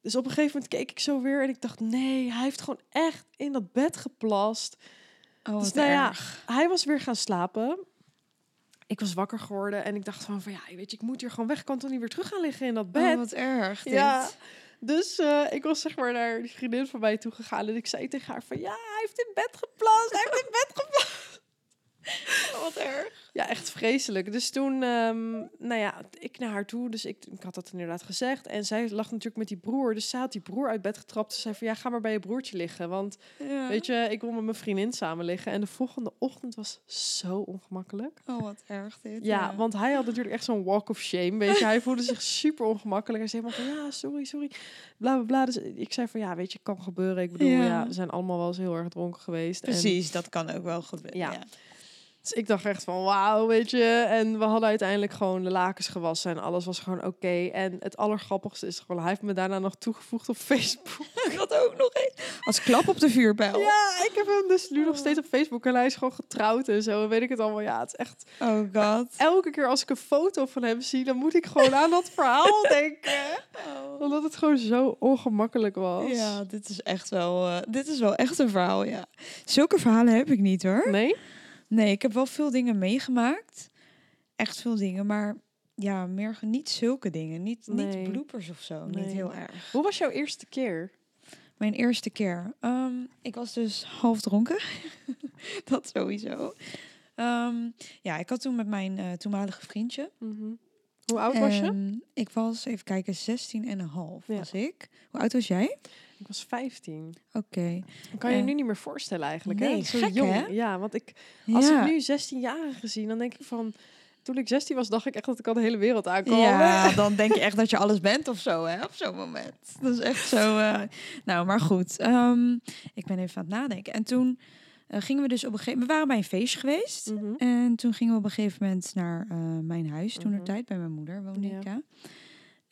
Dus op een gegeven moment keek ik zo weer en ik dacht, nee, hij heeft gewoon echt in dat bed geplast. Oh, Dus wat nou ja, erg. Hij was weer gaan slapen. Ik was wakker geworden en ik dacht van, van ja, weet je, ik moet hier gewoon weg. Ik kan toch niet weer terug gaan liggen in dat bed? Oh, wat erg dit. Ja. Dus eh, ik was zeg maar naar die vriendin van mij toe gegaan en ik zei tegen haar van, ja, hij heeft in bed geplast, hij heeft in bed geplast. Wat erg. Ja, echt vreselijk. Dus toen, ehm, nou ja, ik naar haar toe. Dus ik, ik had dat inderdaad gezegd. En zij lag natuurlijk met die broer. Dus zij had die broer uit bed getrapt. Ze zei van, ja, ga maar bij je broertje liggen. Want, Ja. weet je, ik wil met mijn vriendin samen liggen. En de volgende ochtend was zo ongemakkelijk. Oh, wat erg dit. Ja, want hij had natuurlijk echt zo'n walk of shame. Weet je, hij voelde zich super ongemakkelijk. Hij zei helemaal van, ja, sorry, sorry. Bla, bla, bla. Dus ik zei van, ja, weet je, kan gebeuren. Ik bedoel, Ja. ja, we zijn allemaal wel eens heel erg dronken geweest. En- Precies, dat kan ook wel gebeuren. Ja. Dus ik dacht echt van wauw, weet je. En we hadden uiteindelijk gewoon de lakens gewassen en alles was gewoon oké. En het allergrappigste is gewoon, hij heeft me daarna nog toegevoegd op Facebook. Ik had ook nog één. Als klap op de vuurbel. Ja, ik heb hem dus nu nog Oh. steeds op Facebook en hij is gewoon getrouwd en zo. En weet ik het allemaal. Ja, het is echt... Oh god. Elke keer als ik een foto van hem zie, dan moet ik gewoon aan dat verhaal denken. Omdat het gewoon zo ongemakkelijk was. Ja, dit is echt wel, eh, dit is wel echt een verhaal, ja. Zulke verhalen heb ik niet hoor. Nee? Nee, ik heb wel veel dingen meegemaakt. Echt veel dingen, maar ja, meer niet zulke dingen. Niet, Nee. niet bloopers of zo. Nee. Niet heel erg. Hoe was jouw eerste keer? Mijn eerste keer. Ehm, ik was dus half dronken. dat sowieso. Ehm, ja, ik had toen met mijn eh, toenmalige vriendje. Mhm. Hoe oud was je? Ik was, even kijken, 16 en een half Ja. was ik. Hoe oud was jij? Ik was 15. Oké. Kan je Eh, nu niet meer voorstellen eigenlijk. hè? Zo gek, jong. hè? Ja, want ik, Als ja. ik nu 16-jarige zie, dan denk ik van... Toen ik 16 was, dacht ik echt dat ik al de hele wereld aankwam. Ja, dan denk je echt dat je alles bent of zo, hè? Op zo'n moment. Dat is echt zo. eh, Nou, maar goed. ehm, ik ben even aan het nadenken. En toen eh, gingen we dus op een gegeven moment... We waren bij een feestje geweest. Mhm. En toen gingen we op een gegeven moment naar mijn huis. Toen Mhm. er tijd bij mijn moeder woonde Ja. ik, ja.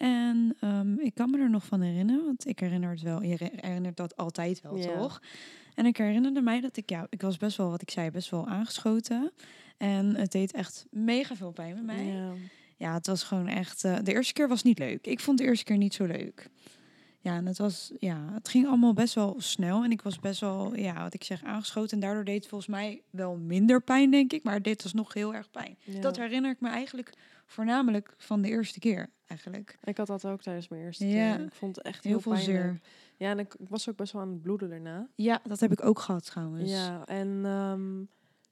En ehm, ik kan me er nog van herinneren, want ik herinner het wel. Je herinner- herinnert dat altijd wel, Ja. toch? En ik herinnerde mij dat ik, ja, ik was best wel, wat ik zei, best wel aangeschoten. En het deed echt mega veel pijn met mij. Ja. Ja, het was gewoon echt. eh, de eerste keer was niet leuk. Ik vond de eerste keer niet zo leuk. Ja, en het was, ja, het ging allemaal best wel snel. En ik was best wel, ja, wat ik zeg, aangeschoten. En daardoor deed het volgens mij wel minder pijn, denk ik. Maar het deed alsnog heel erg pijn. Ja. Dat herinner ik me eigenlijk voornamelijk van de eerste keer, eigenlijk. Ik had dat ook tijdens mijn eerste Ja. keer. Ik vond het echt Heel heel, veel zeer. Ja, en ik, was ook best wel aan het bloeden daarna. Ja, dat heb ik ook gehad trouwens. Ja, en ehm,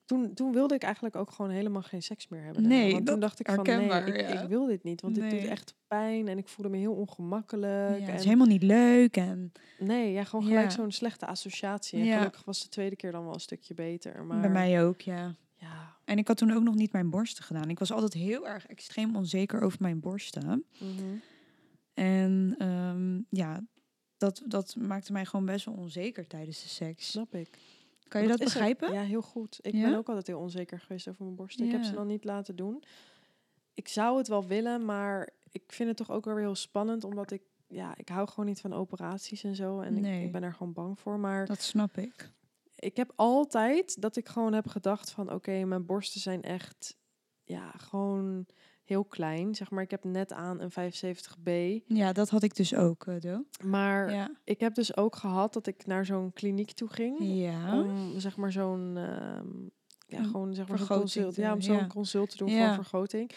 toen, toen wilde ik eigenlijk ook gewoon helemaal geen seks meer hebben. daarna. Nee, want toen dacht ik van nee, ik, wil dit niet. Want dit doet Nee. echt pijn en ik voelde me heel ongemakkelijk. Ja, en, het is helemaal niet leuk. En Nee, ja, gewoon gelijk Ja. zo'n slechte associatie. En Ja. gelukkig was de tweede keer dan wel een stukje beter. Maar bij mij ook, ja. Ja. En ik had toen ook nog niet mijn borsten gedaan. Ik was altijd heel erg extreem onzeker over mijn borsten. mhm. En ehm, ja, dat, dat maakte mij gewoon best wel onzeker tijdens de seks. Snap ik. Kan je dat, begrijpen? Ja, heel goed. Ik Ja? ben ook altijd heel onzeker geweest over mijn borsten. Ik heb ze dan niet laten doen. Ik zou het wel willen, maar ik vind het toch ook wel weer heel spannend, omdat ik, ja, ik hou gewoon niet van operaties en zo. En ik, ik ben er gewoon bang voor. Maar Dat snap ik. Ik heb altijd dat ik gewoon heb gedacht van, oké, mijn borsten zijn echt, ja, gewoon heel klein. Zeg maar, ik heb net aan een 75B. Ja, dat had ik dus ook, eh, Do. Maar Ja. ik heb dus ook gehad dat ik naar zo'n kliniek toe ging. Ja. om zeg maar zo'n ehm, ja gewoon zeg maar zo'n vergroting consult ja om zo'n ja. consult te doen van vergroting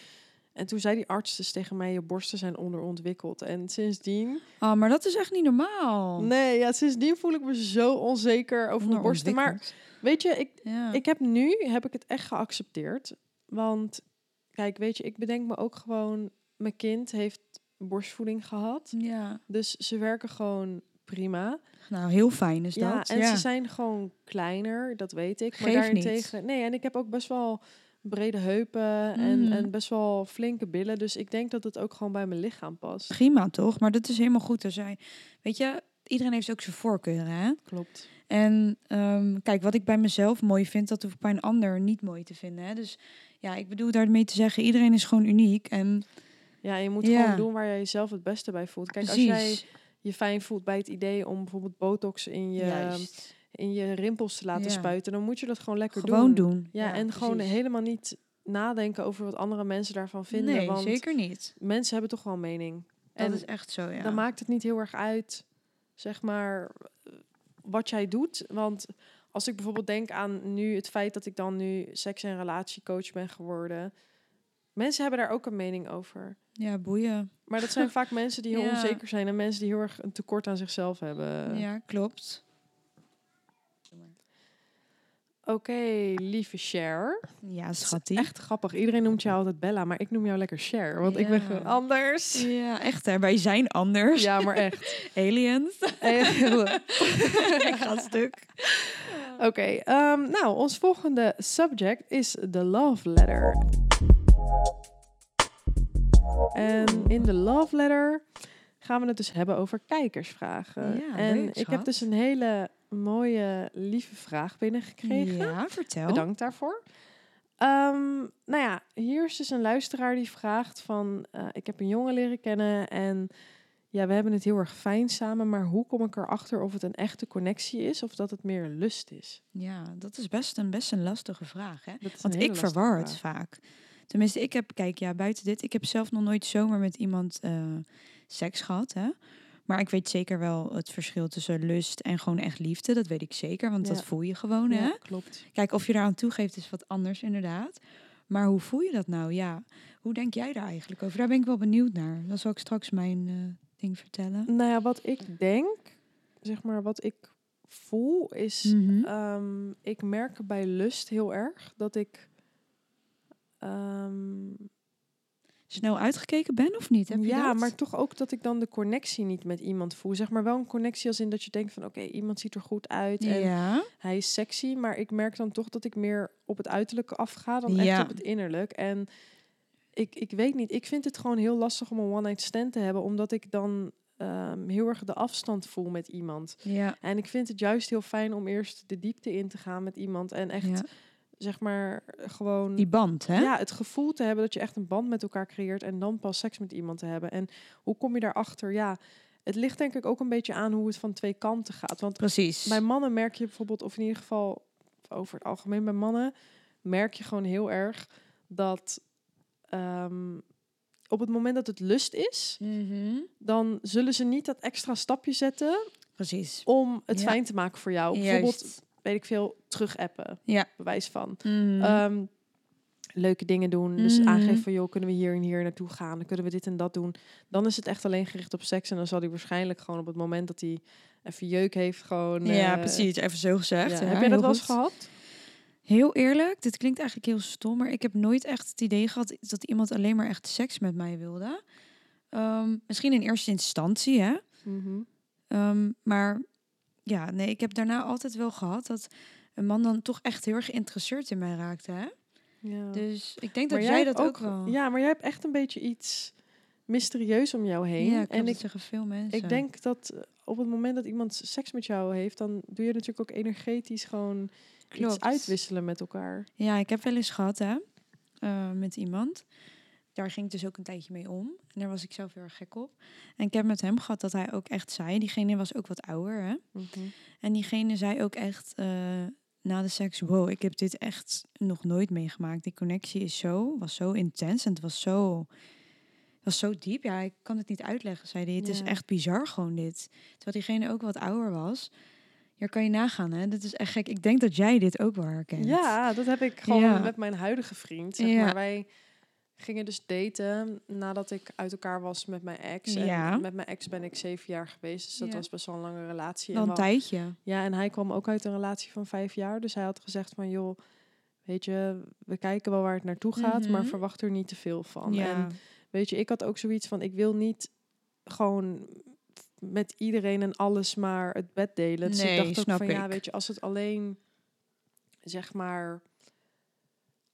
en toen zei die arts dus tegen mij je borsten zijn onderontwikkeld en sindsdien Ah, maar dat is echt niet normaal. nee ja sindsdien voel ik me zo onzeker over mijn borsten maar weet je ik Ja. ik heb nu heb ik het echt geaccepteerd want kijk weet je ik bedenk me ook gewoon mijn kind heeft borstvoeding gehad ja. dus ze werken gewoon prima Nou, heel fijn is Ja, dat. en ja. ze zijn gewoon kleiner, dat weet ik. Maar Geeft daarentegen... Nee, en ik heb ook best wel brede heupen en, Mm. en best wel flinke billen. Dus ik denk dat het ook gewoon bij mijn lichaam past. Prima toch? Maar dat is helemaal goed. Er zijn, weet je, iedereen heeft ook zijn voorkeuren. Hè? Klopt. En ehm, kijk, wat ik bij mezelf mooi vind, dat hoef ik bij een ander niet mooi te vinden. Hè? Dus ja, ik bedoel daarmee te zeggen, iedereen is gewoon uniek. En Ja, je moet Ja. gewoon doen waar jij jezelf het beste bij voelt. Kijk, precies, als jij je fijn voelt bij het idee om bijvoorbeeld botox in je, juist, in je rimpels te laten Ja. spuiten, dan moet je dat gewoon lekker gewoon doen. doen. Ja, en gewoon helemaal niet nadenken over wat andere mensen daarvan vinden. Nee, want zeker niet. mensen hebben toch wel een mening. Dat en is echt zo, ja. dan maakt het niet heel erg uit, zeg maar, wat jij doet. Want als ik bijvoorbeeld denk aan nu het feit dat ik dan nu seks- en relatiecoach ben geworden. Mensen hebben daar ook een mening over. Ja, boeien. Maar dat zijn vaak mensen die heel Ja. onzeker zijn en mensen die heel erg een tekort aan zichzelf hebben. ja, klopt. Oké, lieve Cher. Ja, schattie. Echt grappig. Iedereen noemt jou altijd Bella, maar ik noem jou lekker Cher. Want ik ben gewoon anders. Ja, echt hè. Wij zijn anders. Ja, maar echt. Aliens. Oké, ik ga stuk. ehm, nou, ons volgende subject is de love letter. En in de love letter gaan we het dus hebben over kijkersvragen. Ja, en leuk, ik heb dus een hele mooie, lieve vraag binnengekregen. Ja, vertel. Bedankt daarvoor. Ehm, nou ja, hier is dus een luisteraar die vraagt van... eh, ik heb een jongen leren kennen en ja, we hebben het heel erg fijn samen... maar hoe kom ik erachter of het een echte connectie is of dat het meer lust is? Ja, dat is best een, best een lastige vraag, hè? Want ik verwar het vaak. Tenminste, ik heb, kijk, ja, buiten dit, ik heb zelf nog nooit zomaar met iemand eh, seks gehad, hè? Maar ik weet zeker wel het verschil tussen lust en gewoon echt liefde. Dat weet ik zeker, want Ja. dat voel je gewoon, hè? Ja, klopt. Kijk, of je daaraan toegeeft is wat anders, inderdaad. Maar hoe voel je dat nou? Ja, hoe denk jij daar eigenlijk over? Daar ben ik wel benieuwd naar. Dan zal ik straks mijn eh, ding vertellen. Nou ja, wat ik denk, zeg maar wat ik voel is... Mhm. ehm, ik merk bij lust heel erg dat ik... ehm, Snel uitgekeken ben of niet? Heb je ja, dat? maar toch ook dat ik dan de connectie niet met iemand voel. Zeg maar wel een connectie als in dat je denkt van... oké, iemand ziet er goed uit en Ja, hij is sexy. Maar ik merk dan toch dat ik meer op het uiterlijke afga dan echt Ja. op het innerlijk. En ik, ik weet niet, ik vind het gewoon heel lastig om een one-night stand te hebben... omdat ik dan ehm, heel erg de afstand voel met iemand. ja, En ik vind het juist heel fijn om eerst de diepte in te gaan met iemand... en echt, ja. Zeg maar, gewoon... Die band, hè? Ja, het gevoel te hebben dat je echt een band met elkaar creëert en dan pas seks met iemand te hebben. En hoe kom je daarachter? Ja, het ligt denk ik ook een beetje aan hoe het van twee kanten gaat. Want Precies. bij mannen merk je bijvoorbeeld, of in ieder geval over het algemeen bij mannen, merk je gewoon heel erg dat ehm, op het moment dat het lust is, Mhm. dan zullen ze niet dat extra stapje zetten Precies. om het Ja. fijn te maken voor jou. Bijvoorbeeld. Weet ik veel, terug appen, Ja. bewijs van. Mhm. Ehm, leuke dingen doen. Dus Mhm. aangeven van, joh, kunnen we hier en hier naartoe gaan? Dan kunnen we dit en dat doen. Dan is het echt alleen gericht op seks. En dan zal hij waarschijnlijk gewoon op het moment dat hij even jeuk heeft, gewoon... ja, eh, precies. Even zo gezegd. ja. Ja, Heb jij dat wel eens gehad? Heel eerlijk, dit klinkt eigenlijk heel stom, maar ik heb nooit echt het idee gehad dat iemand alleen maar echt seks met mij wilde. Ehm, misschien in eerste instantie, hè? Mhm. Ehm, maar ja, nee, ik heb daarna altijd wel gehad dat een man dan toch echt heel erg geïnteresseerd in mij raakte, hè? Ja. Dus ik denk Maar dat jij dat ook, wel. Ja, maar jij hebt echt een beetje iets... mysterieus om jou heen. Ja, klopt, en ik, zeggen veel mensen. ik denk dat eh, op het moment dat iemand seks met jou heeft, dan doe je natuurlijk ook energetisch gewoon iets uitwisselen met elkaar. Ja, ik heb wel eens gehad, hè, eh, met iemand. Daar ging ik dus ook een tijdje mee om. En daar was ik zelf heel erg gek op. En ik heb met hem gehad dat hij ook echt zei... Diegene was ook wat ouder, hè. En diegene zei ook echt eh, na de seks... Wow, ik heb dit echt nog nooit meegemaakt. Die connectie is zo, was zo intens en het was zo... Het was zo diep. Ja, ik kan het niet uitleggen, zei hij. Het is Ja. echt bizar gewoon dit. Terwijl diegene ook wat ouder was. Hier kan je nagaan, hè. Dat is echt gek. Ik denk dat jij dit ook wel herkent. Ja, dat heb ik gewoon Ja. met mijn huidige vriend. Zeg Ja. maar. Wij gingen dus daten nadat ik uit elkaar was met mijn ex. En Ja. met mijn ex ben ik zeven jaar geweest. Dus dat Ja. was best wel een lange relatie. Wel En een tijdje. Ja, en hij kwam ook uit een relatie van vijf jaar. Dus hij had gezegd van, joh, weet je, we kijken wel waar het naartoe gaat, maar Mhm. verwacht er niet te veel van. Ja. En weet je, ik had ook zoiets van, ik wil niet gewoon met iedereen en alles maar het bed delen. Dus Nee, ik dacht ook snap van, ja, ik. weet je, als het alleen, zeg maar,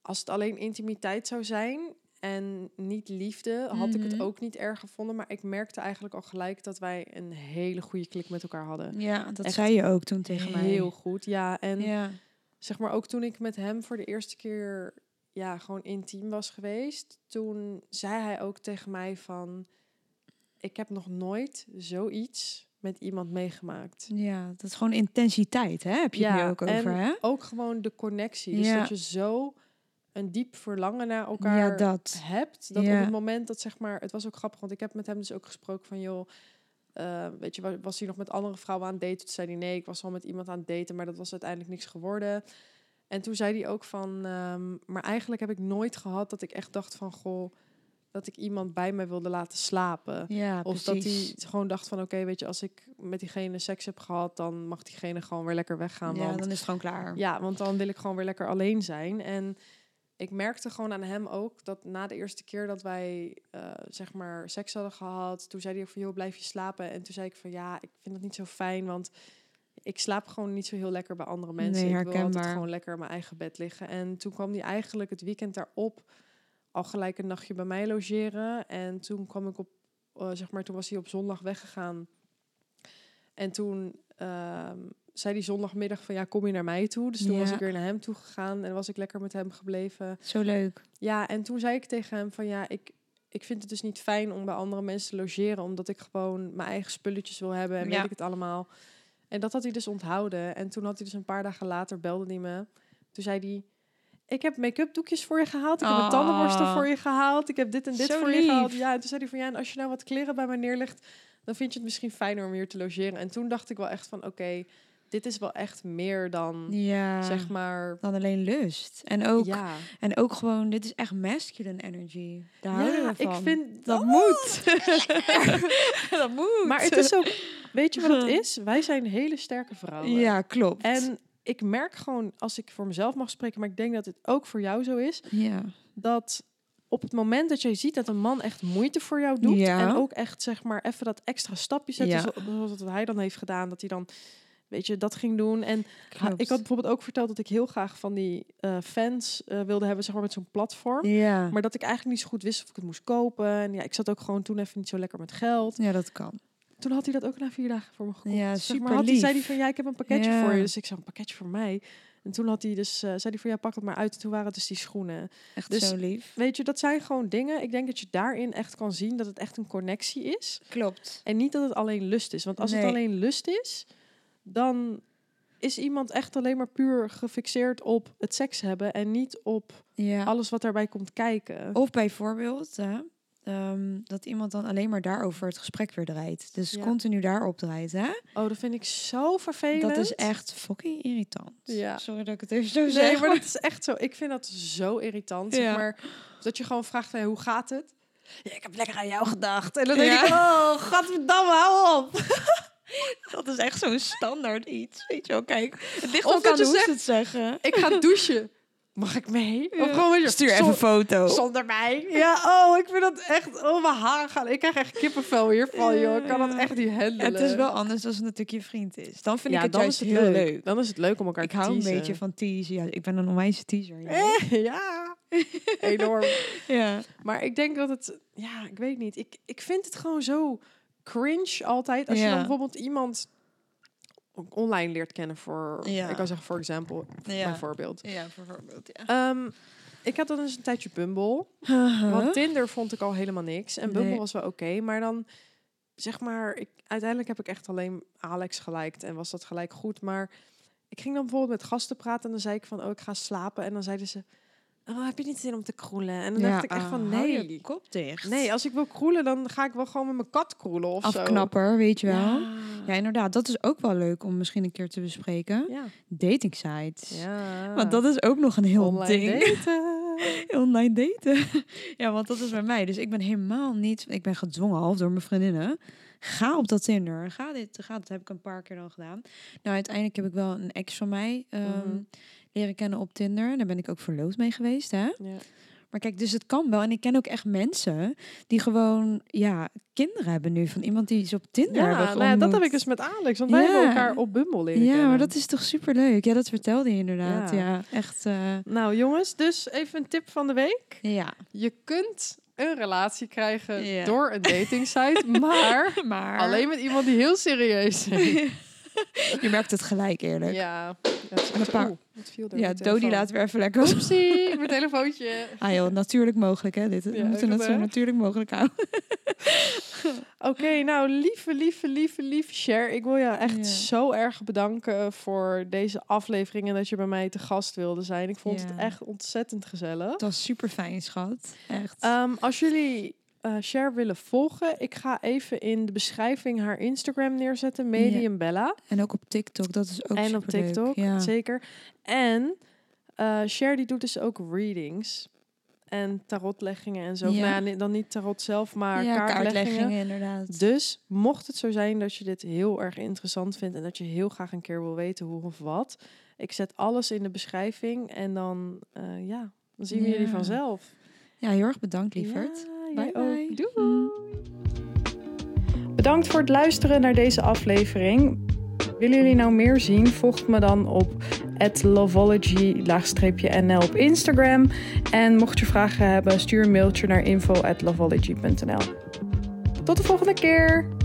als het alleen intimiteit zou zijn en niet liefde, had ik het Mhm. ook niet erg gevonden. Maar ik merkte eigenlijk al gelijk dat wij een hele goede klik met elkaar hadden. Ja, dat Echt zei je ook toen tegen mij. Heel goed, ja. En Ja. zeg maar ook toen ik met hem voor de eerste keer ja, gewoon intiem was geweest, toen zei hij ook tegen mij van ik heb nog nooit zoiets met iemand meegemaakt. ja, dat is gewoon intensiteit, hè? Heb je het Ja, nu ook over, hè? Ook gewoon de connectie. Dus Ja. dat je zo een diep verlangen naar elkaar Ja, dat. hebt. Dat Ja. op het moment dat zeg maar, het was ook grappig, want ik heb met hem dus ook gesproken van joh, eh, weet je, wa- was hij nog met andere vrouwen aan het daten? Toen zei hij nee, ik was al met iemand aan het daten, maar dat was uiteindelijk niks geworden. En toen zei hij ook van, ehm, maar eigenlijk heb ik nooit gehad dat ik echt dacht van goh, dat ik iemand bij mij wilde laten slapen. Ja, Of dat hij gewoon dacht van oké, weet je, als ik met diegene seks heb gehad, dan mag diegene gewoon weer lekker weggaan. Ja, want dan is het gewoon klaar. ja, want dan wil ik gewoon weer lekker alleen zijn. En ik merkte gewoon aan hem ook dat na de eerste keer dat wij eh, zeg maar seks hadden gehad, toen zei hij ook van joh, blijf je slapen. En toen zei ik van ja, ik vind dat niet zo fijn, want ik slaap gewoon niet zo heel lekker bij andere mensen. Nee, ik wil altijd gewoon lekker in mijn eigen bed liggen. En toen kwam hij eigenlijk het weekend daarop al gelijk een nachtje bij mij logeren. En toen kwam ik op, eh, zeg maar, toen was hij op zondag weggegaan. En toen ehm, zei hij zondagmiddag van ja, kom je naar mij toe. Dus toen was ik weer naar hem toe gegaan en was ik lekker met hem gebleven. Zo leuk. Ja, en toen zei ik tegen hem van ja, ik, ik vind het dus niet fijn om bij andere mensen te logeren, omdat ik gewoon mijn eigen spulletjes wil hebben en Ja. weet ik het allemaal. En dat had hij dus onthouden. En toen had hij dus een paar dagen later belde hij me. Toen zei hij, ik heb make-up doekjes voor je gehaald. Ik heb een Oh. tandenborstel voor je gehaald. Ik heb dit en dit Zo voor je gehaald. Ja, en toen zei hij van ja, en als je nou wat kleren bij mij neerlegt, dan vind je het misschien fijner om hier te logeren. En toen dacht ik wel echt van oké, dit is wel echt meer dan Ja. zeg maar. Dan alleen lust. En ook, Ja, en ook gewoon, dit is echt masculine energy. Daar ja ik vind dat Oh, moet. dat moet. Maar het is ook, weet je wat het is? Wij zijn hele sterke vrouwen. Ja, klopt. En ik merk gewoon, als ik voor mezelf mag spreken, maar ik denk dat het ook voor jou zo is, ja. dat op het moment dat jij ziet dat een man echt moeite voor jou doet Ja. en ook echt zeg maar even dat extra stapje zet, Ja. zo- zoals wat hij dan heeft gedaan, dat hij dan weet je dat ging doen en Klopt. ik had bijvoorbeeld ook verteld dat ik heel graag van die eh, fans eh, wilde hebben zeg maar met zo'n platform, Ja. maar dat ik eigenlijk niet zo goed wist of ik het moest kopen en ja ik zat ook gewoon toen even niet zo lekker met geld. ja, dat kan. Toen had hij dat ook na vier dagen voor me gekocht. Ja, Zeg maar, super had hij, zei hij lief. van ja, ik heb een pakketje Ja. voor je. Dus ik zei een pakketje voor mij. En toen had hij dus, eh, zei hij van ja, pak het maar uit. En toen waren het dus die schoenen. Echt Dus- zo lief. Weet je, dat zijn gewoon dingen. Ik denk dat je daarin echt kan zien dat het echt een connectie is. Klopt. En niet dat het alleen lust is. Want als het alleen lust is, dan is iemand echt alleen maar puur gefixeerd op het seks hebben. En niet op Ja. alles wat daarbij komt kijken. Of bijvoorbeeld hè, ehm, dat iemand dan alleen maar daarover het gesprek weer draait. Dus Ja. continu daarop draait. Hè? Oh, dat vind ik zo vervelend. Dat is echt fucking irritant. Ja. Sorry dat ik het even zo Nee, zeg. maar dat is echt zo. Ik vind dat zo irritant. Zeg Ja. maar dat je gewoon vraagt, hey, hoe gaat het? Ja, ik heb lekker aan jou gedacht. En dan denk ik, oh, gadverdamme, hou op. Dat is echt zo'n standaard iets. Weet je wel, kijk. Het ligt Of ook dat aan je hoe ze het zeggen. Ik ga douchen. Mag ik mee? Of gewoon je, Stuur even een foto. Zonder mij. Ja, oh, ik vind dat echt... Oh, mijn haren gaan. Ik krijg echt kippenvel hiervan, joh. Ik kan dat echt niet handelen. Het is wel anders als het natuurlijk je vriend is. Dan vind ja, ik het dan juist is het heel leuk. leuk. Dan is het leuk om elkaar Ik te hou een teasen. beetje van teasen. Ja, ik ben een onwijze teaser. Ja. Eh, ja. enorm. Ja. Maar ik denk dat het, ja, ik weet niet. Ik, ik vind het gewoon zo cringe altijd. Als je dan bijvoorbeeld iemand online leert kennen voor, Ja. ik kan zeggen voor example, Ja. bijvoorbeeld. Ja, bijvoorbeeld, ja. Ehm, ik had dan eens een tijdje Bumble. Want Tinder vond ik al helemaal niks. En Bumble Nee. was wel oké. maar dan, zeg maar, ik, uiteindelijk heb ik echt alleen Alex geliked. En was dat gelijk goed. Maar ik ging dan bijvoorbeeld met gasten praten. En dan zei ik van, oh, ik ga slapen. En dan zeiden ze, oh, heb je niet zin om te kroelen? En dan dacht ik echt van, ah, hou je nee. kop dicht. Nee, als ik wil kroelen, dan ga ik wel gewoon met mijn kat kroelen of zo. Afknapper, weet je wel. Ja. Ja, inderdaad. Dat is ook wel leuk om misschien een keer te bespreken. Ja. Dating sites. ja. Want dat is ook nog een heel Online ding. daten. Online daten. ja, want dat is bij mij. Dus ik ben helemaal niet... Ik ben gedwongen half door mijn vriendinnen. Ga op dat Tinder. Ga dit. Ga, dat heb ik een paar keer dan gedaan. Nou, uiteindelijk heb ik wel een ex van mij ehm, Mhm. Leren kennen op Tinder. Daar ben ik ook verloofd mee geweest, hè. Ja. Maar kijk, dus het kan wel. En ik ken ook echt mensen die gewoon, ja, kinderen hebben nu. Van iemand die ze op Tinder Ja, hebben nou ja, dat heb ik dus met Alex. Want wij Ja. hebben elkaar op Bumble leren Ja, kennen. maar dat is toch super leuk. Ja, dat vertelde je inderdaad. Ja. Ja, echt. eh, Nou jongens, dus even een tip van de week. ja. Je kunt een relatie krijgen door een dating site, maar Maar alleen met iemand die heel serieus is. je merkt het gelijk eerlijk. Ja, ja, dat een paar- Oeh, er mijn Dodi laat weer even lekker op. Oepsie, mijn telefoontje. Ah joh, natuurlijk mogelijk hè. Dit. We Ja, moeten het zo natuurlijk mogelijk houden. Oké, nou lieve, lieve, lieve, lieve Cher. Ik wil jou echt Ja. zo erg bedanken voor deze aflevering en dat je bij mij te gast wilde zijn. Ik vond het Ja. echt ontzettend gezellig. Het was super fijn, schat. Echt. Ehm, als jullie Cher willen volgen, ik ga even in de beschrijving haar Instagram neerzetten, Medium Bella. en ook op TikTok, dat is ook en op. TikTok, Ja. zeker. En Cher die doet dus ook readings en tarotleggingen en zo. Ja. Nou dan niet tarot zelf, maar ja, kaartleggingen. kaartleggingen inderdaad. Dus mocht het zo zijn dat je dit heel erg interessant vindt en dat je heel graag een keer wil weten hoe of wat, ik zet alles in de beschrijving en dan, eh, ja, dan zien we Ja. jullie vanzelf. Ja, heel erg bedankt, lieverd. Bye, ook. Doei. Bedankt voor het luisteren naar deze aflevering. Willen jullie nou meer zien? Volg me dan op lovology-nl op Instagram. En mocht je vragen hebben, stuur een mailtje naar info@lovology.nl. Tot de volgende keer!